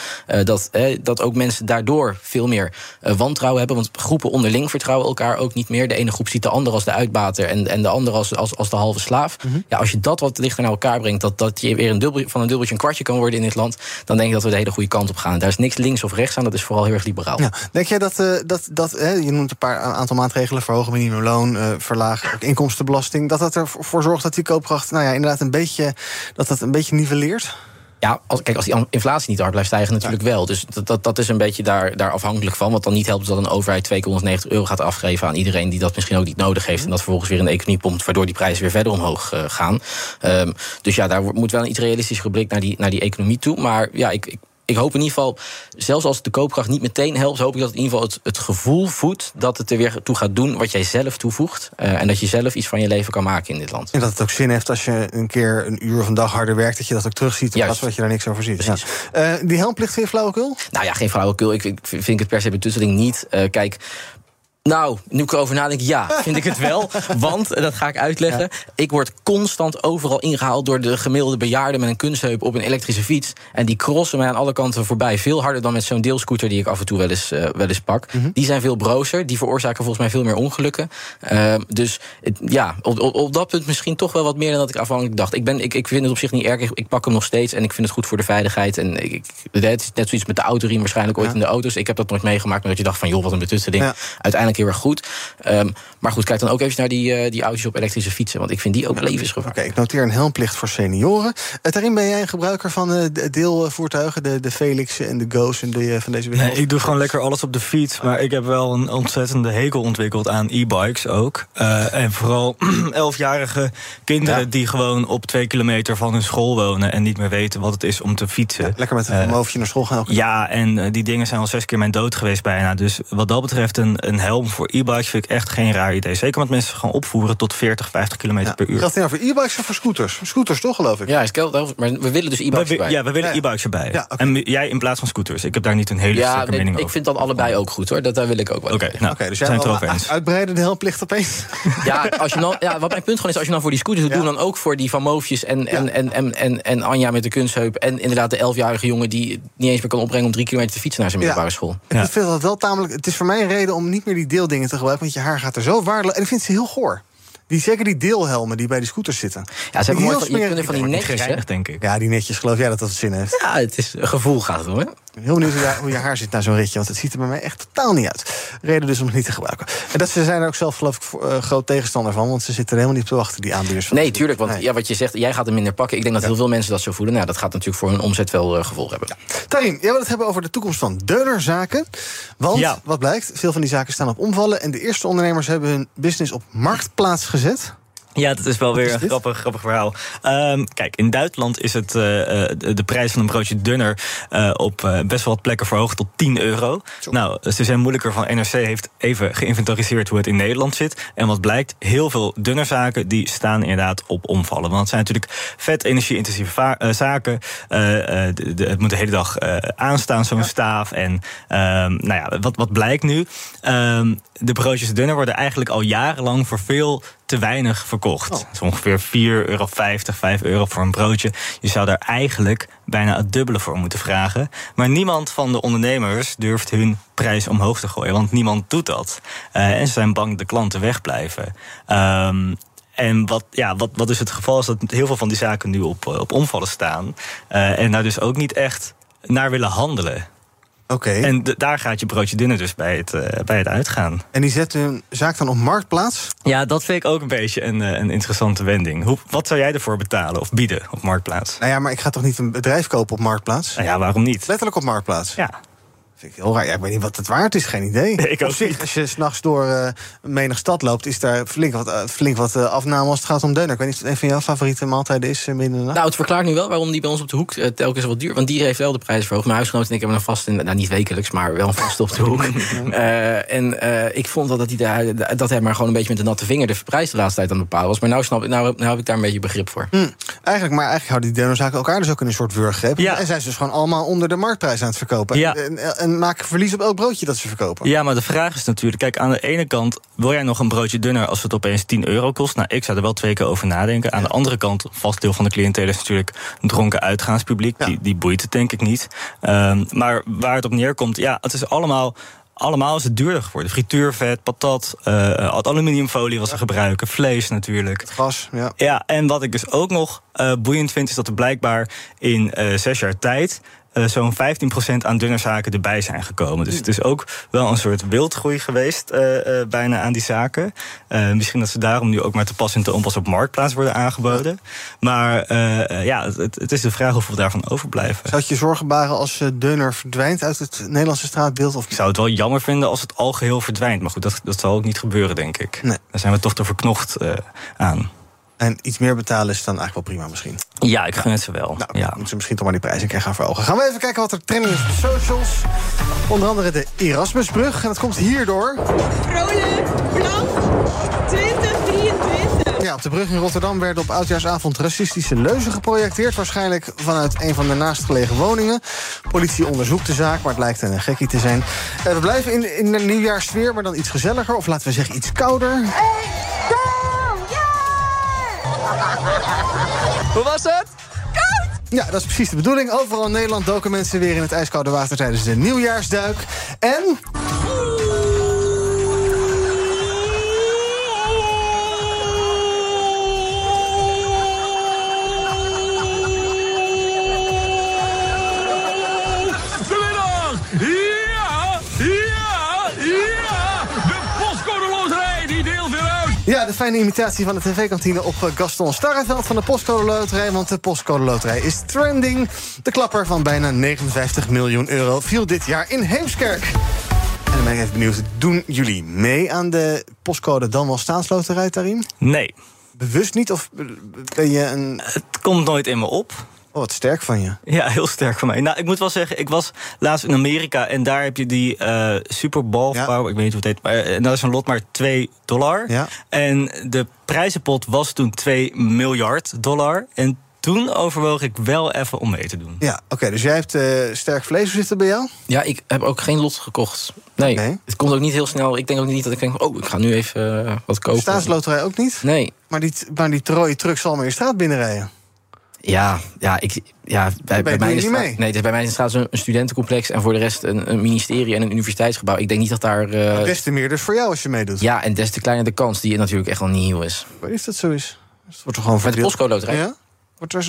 dat, dat ook mensen daardoor veel meer wantrouwen hebben. Want groepen onderling vertrouwen elkaar ook niet meer. De ene groep ziet de ander als de uitbater en, en de andere als, als, als de halve slaaf. Mhm. Mm -hmm. Ja, als je dat wat dichter naar elkaar brengt, dat, dat je weer een dubbel, van een dubbeltje een kwartje kan worden in dit land. Dan denk ik dat we de hele goede kant op gaan. Daar is niks links of rechts aan. Dat is vooral heel erg liberaal. Ja. Denk jij dat, dat, dat je noemt een paar een aantal maatregelen verhogen minimumloon, uh, verlagen inkomstenbelasting, dat dat ervoor zorgt dat die koopkracht, nou ja, inderdaad een beetje, dat dat een beetje nivelleert? Ja, als, kijk, als die inflatie niet hard blijft stijgen, natuurlijk ja. wel. Dus dat, dat, dat is een beetje daar, daar afhankelijk van. Wat dan niet helpt dat een overheid 290 euro gaat afgeven aan iedereen die dat misschien ook niet nodig heeft. En dat vervolgens weer in de economie pompt, waardoor die prijzen weer verder omhoog uh, gaan. Um, dus ja, daar moet wel een iets realistischer blik naar die, naar die economie toe. Maar ja, ik, ik ik hoop in ieder geval, zelfs als de koopkracht niet meteen helpt, hoop ik dat het in ieder geval het, het gevoel voedt dat het er weer toe gaat doen wat jij zelf toevoegt. Uh, en dat je zelf iets van je leven kan maken in dit land. En dat het ook zin heeft als je een keer een uur of een dag harder werkt, dat je dat ook terugziet. In plaats dat je daar niks over ziet. Ja. Uh, die helmplicht je flauwekul? Nou ja, geen flauwekul. Ik, ik vind het per se betutteling niet. Uh, kijk. Nou, nu ik erover nadenk, ja, vind ik het wel. (laughs) Want, dat ga ik uitleggen, ja. ik word constant overal ingehaald... door de gemiddelde bejaarden met een kunstheup op een elektrische fiets. En die crossen mij aan alle kanten voorbij. Veel harder dan met zo'n deelscooter die ik af en toe wel eens, uh, wel eens pak. Mm -hmm. Die zijn veel brozer, die veroorzaken volgens mij veel meer ongelukken. Uh, dus het, ja, op, op, op, dat punt misschien toch wel wat meer dan dat ik afhankelijk dacht. Ik, ben, ik, ik vind het op zich niet erg, ik, ik, pak hem nog steeds... en ik vind het goed voor de veiligheid. En ik, het is net zoiets met de autoriem waarschijnlijk ooit ja. in de auto's. Ik heb dat nooit meegemaakt, maar dat je dacht van... joh, wat een betutteling. Ja. Uiteindelijk heel erg goed. Um, maar goed, kijk dan ook even naar die, uh, die auto's op elektrische fietsen. Want ik vind die ook levensgevaar. Oké, okay, ik noteer een helmplicht voor senioren. Uh, daarin ben jij een gebruiker van uh, de deelvoertuigen, de, de Felix en de Go's en de, van deze wereld? Nee, ik doe gewoon lekker alles op de fiets. Maar ik heb wel een ontzettende hekel ontwikkeld aan e-bikes ook. Uh, en vooral (clears throat) elfjarige kinderen ja. die gewoon op twee kilometer van hun school wonen... en niet meer weten wat het is om te fietsen. Ja, lekker met een hoofdje naar school gaan. Ja, en die dingen zijn al zes keer mijn dood geweest bijna. Dus wat dat betreft een, een helm voor e-bikes vind ik echt geen raar idee. Zeker omdat mensen gaan opvoeren tot 40, 50 km ja. per uur. Geldt het nou voor e-bikes of voor scooters? Scooters toch, geloof ik? Ja, het geldt, maar we willen dus e-bikes erbij. Ja, we willen ja. e-bikes erbij. Ja, okay. En jij in plaats van scooters. Ik heb daar niet een hele ja, sterke nee, mening ik over. vind dat allebei ook goed, hoor. Dat, daar wil ik ook wel. Oké, okay, nou, okay, dus jij zijn het erover eens. Uitbreiden de helmplicht opeens? (laughs) Ja, als je dan, ja, wat mijn punt gewoon is, als je dan voor die scooters doet... doe dan ook voor die Van Moofjes en, en, en, en, en, en Anja met de kunstheup... en inderdaad de elfjarige jongen die niet eens meer kan opbrengen... om drie kilometer te fietsen naar zijn middelbare school. Ik vind dat wel tamelijk... Het is voor mij een reden om niet meer die deeldingen te gebruiken... want je haar gaat er zo waardeloos... En ik vind ze heel goor. Die, zeker die deelhelmen die bij die scooters zitten. Ja, ze hebben Heel mooi van, je van die netjes, hè? denk ik. Ja, die netjes, geloof jij dat dat zin heeft? Ja, het is gevoel gaat het om, hè? Heel benieuwd hoe je, hoe je haar zit na zo'n ritje. Want het ziet er bij mij echt totaal niet uit. Reden dus om het niet te gebruiken. En dat ze zijn er ook zelf geloof ik voor, eh, groot tegenstander van. Want ze zitten er helemaal niet op te wachten, die aanbieders. Van Nee, tuurlijk. Want ja, wat je zegt, jij gaat er minder pakken. Ik denk dat heel veel mensen dat zo voelen. Nou, dat gaat natuurlijk voor hun omzet wel uh, gevolg hebben. Tarim, jij wil het hebben over de toekomst van deunerzaken. Want, Ja. wat blijkt, veel van die zaken staan op omvallen. En de eerste ondernemers hebben hun business op marktplaats gezet. Ja, dat is wel weer een grappig, grappig verhaal. Ehm, kijk, in Duitsland is het, eh, eh, de, prijs van een broodje dunner eh, op best wel wat plekken verhoogd tot 10 euro. Nou, ze zijn moeilijker van NRC heeft even geïnventariseerd hoe het in Nederland zit. En wat blijkt, heel veel dunnerzaken die staan inderdaad op omvallen. Want het zijn natuurlijk vet energie-intensieve zaken. De- de- het moet de hele dag aanstaan, zo'n staaf. En ehm, nou ja, wat, wat blijkt nu? Ehm, de broodjes dunner worden eigenlijk al jarenlang voor veel te weinig verkocht. Is ongeveer 4,50 euro, 5 euro voor een broodje. Je zou daar eigenlijk bijna het dubbele voor moeten vragen. Maar niemand van de ondernemers durft hun prijs omhoog te gooien. Want niemand doet dat. Eh, en ze zijn bang dat de klanten wegblijven. Ehm, en wat, ja, wat, wat dus het geval is, dat heel veel van die zaken nu op, eh, op omvallen staan. Eh, en daar dus ook niet echt naar willen handelen. Oké. En daar gaat je broodje dunner dus bij het, eh, bij het uitgaan. En die zetten hun zaak dan op marktplaats. Ja, dat vind ik ook een beetje een, eh, een interessante wending. Hoe, wat zou jij ervoor betalen of bieden op Marktplaats? Nou ja, maar ik ga toch niet een bedrijf kopen op marktplaats? Nou ja, waarom niet? Letterlijk op marktplaats. Ja. Vind ik heel raar. Ja, ik weet niet wat het waard is, geen idee. (laughs) ik ook Op zich, Als je s'nachts door eh menig stad loopt, is daar flink wat, eh, flink wat eh, afname als het gaat om deuner. Ik weet niet of het een van jouw favoriete maaltijden is midden in de nacht. Nou, het verklaart nu wel waarom die bij ons op de hoek telkens wat duur. Want die heeft wel de prijs verhoogd. Mijn huisgenoot en ik hebben een vast, in, nou niet wekelijks, maar wel een vast op de hoek. (laughs) Eh, en eh, ik vond dat, dat, hij daar, dat hij maar gewoon een beetje met de natte vinger de prijs de laatste tijd aan het bepalen was. Maar nou, snap, ik- nou, nou heb ik daar een beetje begrip voor. Hm. Eigenlijk, maar eigenlijk houden die deunerzaken elkaar dus ook in een soort wurggreep. En zijn ze dus gewoon allemaal onder de marktprijs aan het verkopen. Ja. En, en, en maken verlies op elk broodje dat ze verkopen. Ja, maar de vraag is natuurlijk... Kijk, aan de ene kant wil jij nog een broodje dunner... als het opeens 10 euro kost? Nou, ik zou er wel twee keer over nadenken. Aan de andere kant, vast deel van de cliëntele... is natuurlijk dronken uitgaanspubliek. Die, die boeit het denk ik niet. Ehm, maar waar het op neerkomt, ja, het is allemaal... Allemaal is het duurder geworden. Frituurvet, patat, het aluminiumfolie wat ze gebruiken, vlees natuurlijk. Gas, ja. Ja, en wat ik dus ook nog eh, boeiend vind, is dat er blijkbaar in eh, zes jaar tijd. Eh, zo'n 15% aan dunnerzaken erbij zijn gekomen. Dus het is ook wel een soort wildgroei geweest, eh, eh, bijna aan die zaken. Misschien dat ze daarom nu ook maar te pas en te onpas op marktplaats worden aangeboden. Maar ja, het, het is de vraag hoeveel daarvan overblijven. Zou het je zorgen baren als deuner verdwijnt uit het Nederlandse straatbeeld? Of Ik zou het wel jammer vinden als het al geheel verdwijnt. Maar goed, dat, dat zal ook niet gebeuren, denk ik. Daar zijn we toch te verknocht aan. En iets meer betalen is dan eigenlijk wel prima misschien. Ja, ik gun het ze wel. Nou, moeten ze misschien toch maar die prijs een keer gaan verhogen. Gaan we even kijken wat er trending is op de socials. Onder andere de Erasmusbrug. En dat komt hierdoor. Vrolijk, blank, 2023. Ja, op de brug in Rotterdam werden op oudjaarsavond racistische leuzen geprojecteerd. Waarschijnlijk vanuit een van de naastgelegen woningen. Politie onderzoekt de zaak, maar het lijkt een gekkie te zijn. Eh, we blijven in, in de nieuwjaarsfeer, maar dan iets gezelliger. Of laten we zeggen iets kouder. Hoe was het? Ja, dat is precies de bedoeling. Overal in Nederland doken mensen weer in het ijskoude water tijdens de nieuwjaarsduik. En... fijne imitatie van de tv-kantine op eh, Gaston Starreveld van de Postcode Loterij. Want de Postcode Loterij is trending. De klapper van bijna 59 miljoen euro viel dit jaar in Heemskerk. En dan ben ik even benieuwd, doen jullie mee aan de Postcode dan wel staatsloterij, Tarim? Nee. Bewust niet? Of ben je een... Het komt nooit in me op. Oh, wat sterk van je. Ja, heel sterk van mij. Nou, ik moet wel zeggen, ik was laatst in Amerika en daar heb je die eh Super Bowl, ik weet niet hoe het heet, maar eh, en dat is een lot maar 2 dollar. Ja. En de prijzenpot was toen 2 miljard dollar. En toen overwoog ik wel even om mee te doen. Ja, oké, dus jij hebt eh, sterk vlees. Hoe zit het bij jou? Ja, ik heb ook geen lot gekocht. Nee, het komt ook niet heel snel. Ik denk ook niet dat ik denk, oh, ik ga nu even eh, wat kopen. Staatsloterij ook niet? Nee. Maar die, maar die rode truck zal maar je straat binnenrijden. Ja, ja, ik, ja bij, bij mij is het, nee, bij mij is het een, een studentencomplex en voor de rest een, een, ministerie en een universiteitsgebouw. Ik denk niet dat daar. Uh... Des te meer dus voor jou als je meedoet. Ja, en des te kleiner de kans die natuurlijk echt wel niet nieuw is. Waar is dat zo is? Het wordt toch gewoon Met de postcode loterij? Ja?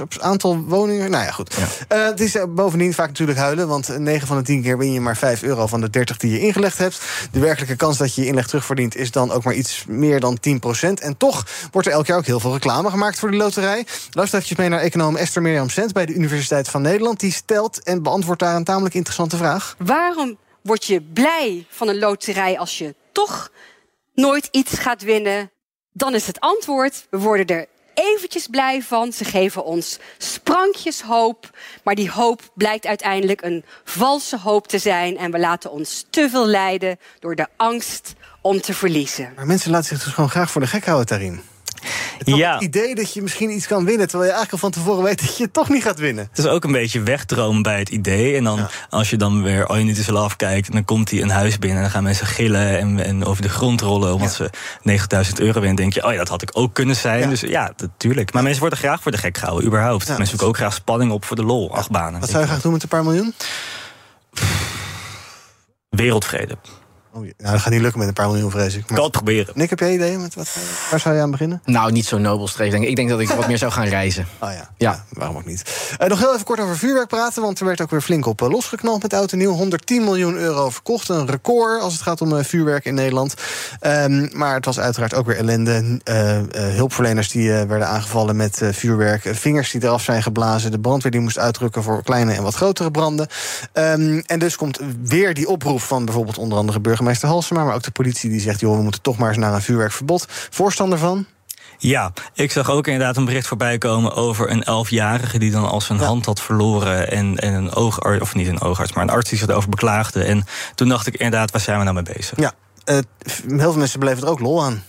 Op een aantal woningen. Nou ja, goed. Uh, het is bovendien vaak natuurlijk huilen. Want 9 van de 10 keer win je maar 5 euro van de 30 die je ingelegd hebt. De werkelijke kans dat je je inleg terugverdient is dan ook maar iets meer dan 10% En toch wordt er elk jaar ook heel veel reclame gemaakt voor de loterij. Luister even mee naar econoom Esther Mirjam Sent bij de Universiteit van Nederland. Die stelt en beantwoordt daar een tamelijk interessante vraag. Waarom word je blij van een loterij als je toch nooit iets gaat winnen? Dan is het antwoord: we worden er eventjes blij van. Ze geven ons sprankjes hoop. Maar die hoop blijkt uiteindelijk een valse hoop te zijn. En we laten ons te veel leiden door de angst om te verliezen. Maar mensen laten zich dus gewoon graag voor de gek houden, Tarin. Het, ja. het idee dat je misschien iets kan winnen... terwijl je eigenlijk al van tevoren weet dat je het toch niet gaat winnen. Het is ook een beetje wegdromen bij het idee. En dan als je dan weer All You Need Is Love kijkt... dan komt hij een huis binnen en dan gaan mensen gillen... en, en over de grond rollen omdat ze 9000 euro winnen. denk je, oh ja, dat had ik ook kunnen zijn. Dus ja, natuurlijk. Maar mensen worden graag voor de gek gehouden, überhaupt. mensen zoeken ook graag spanning op voor de lol, achtbanen. Wat zou je graag doen met een paar miljoen? Wereldvrede. Oh, nou, dat gaat niet lukken met een paar miljoen, vrees ik. Maar... Kan het proberen. Nick, heb jij ideeën? Met wat, waar zou je aan beginnen? Nou, niet zo nobel streven. Ik denk dat ik wat meer zou gaan reizen. Oh ja, ja. waarom ook niet. Uh, nog heel even kort over vuurwerk praten, want er werd ook weer flink op uh, losgeknald met oud en nieuw. 110 miljoen euro verkocht, een record als het gaat om uh, vuurwerk in Nederland. Um, maar het was uiteraard ook weer ellende. hulpverleners die werden aangevallen met vuurwerk. vingers die eraf zijn geblazen. De brandweer die moest uitdrukken voor kleine en wat grotere branden. Um, en dus komt weer die oproep van bijvoorbeeld onder andere burgemeester Halsema... maar ook de politie die zegt, joh, we moeten toch maar eens naar een vuurwerkverbod. Voorstander van? Ja, ik zag ook inderdaad een bericht voorbij komen over een elfjarige die dan als zijn hand had verloren en, en een oogarts, of niet een oogarts, maar een arts die zich erover beklaagde. En toen dacht ik inderdaad, waar zijn we nou mee bezig? Ja, uh, heel veel mensen beleven er ook lol aan.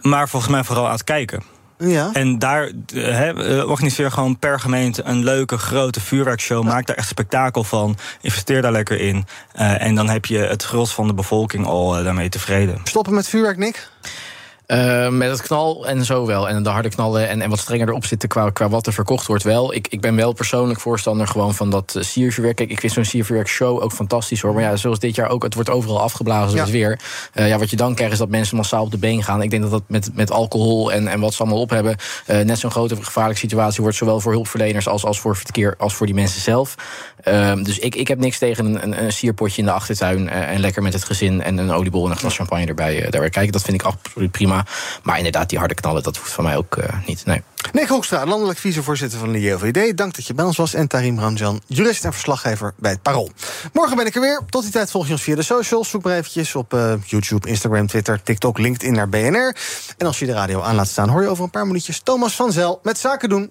Maar volgens mij vooral aan het kijken. Ja. En daar he, eh, organiseer gewoon per gemeente een leuke grote vuurwerkshow. Maak daar echt spektakel van. Investeer daar lekker in. Uh, en dan heb je het gros van de bevolking al uh, daarmee tevreden. Stoppen met vuurwerk, Nick? Uh, met het knal en zo wel. En de harde knallen en, en wat strenger erop zitten qua, qua wat er verkocht wordt wel. Ik, ik ben wel persoonlijk voorstander gewoon van dat uh, siervuurwerk. Kijk, ik vind zo'n siervuurwerk show ook fantastisch hoor. Maar ja, zoals dit jaar ook, het wordt overal afgeblazen ja. weer. Uh, ja, wat je dan krijgt is dat mensen massaal op de been gaan. Ik denk dat dat met, met alcohol en, en wat ze allemaal op hebben... net zo'n grote gevaarlijke situatie wordt... zowel voor hulpverleners als, als voor verkeer als voor die mensen zelf. Ehm, dus ik, ik heb niks tegen een, een, een sierpotje in de achtertuin... en lekker met het gezin en een oliebol en een glas champagne erbij, daarbij kijken. Dat vind ik absoluut prima. Maar inderdaad, die harde knallen, dat hoeft van mij ook uh, niet. Nee. Nick Hoekstra, landelijk vicevoorzitter van de JOVD. Dank dat je bij ons was. En Tarim Ramjan, jurist en verslaggever bij het Parool. Morgen ben ik er weer. Tot die tijd volg je ons via de socials. Zoek maar eventjes op uh, YouTube, Instagram, Twitter, TikTok, LinkedIn naar BNR. En als je de radio aan laat staan, hoor je over een paar minuutjes Thomas van Zel met Zaken doen.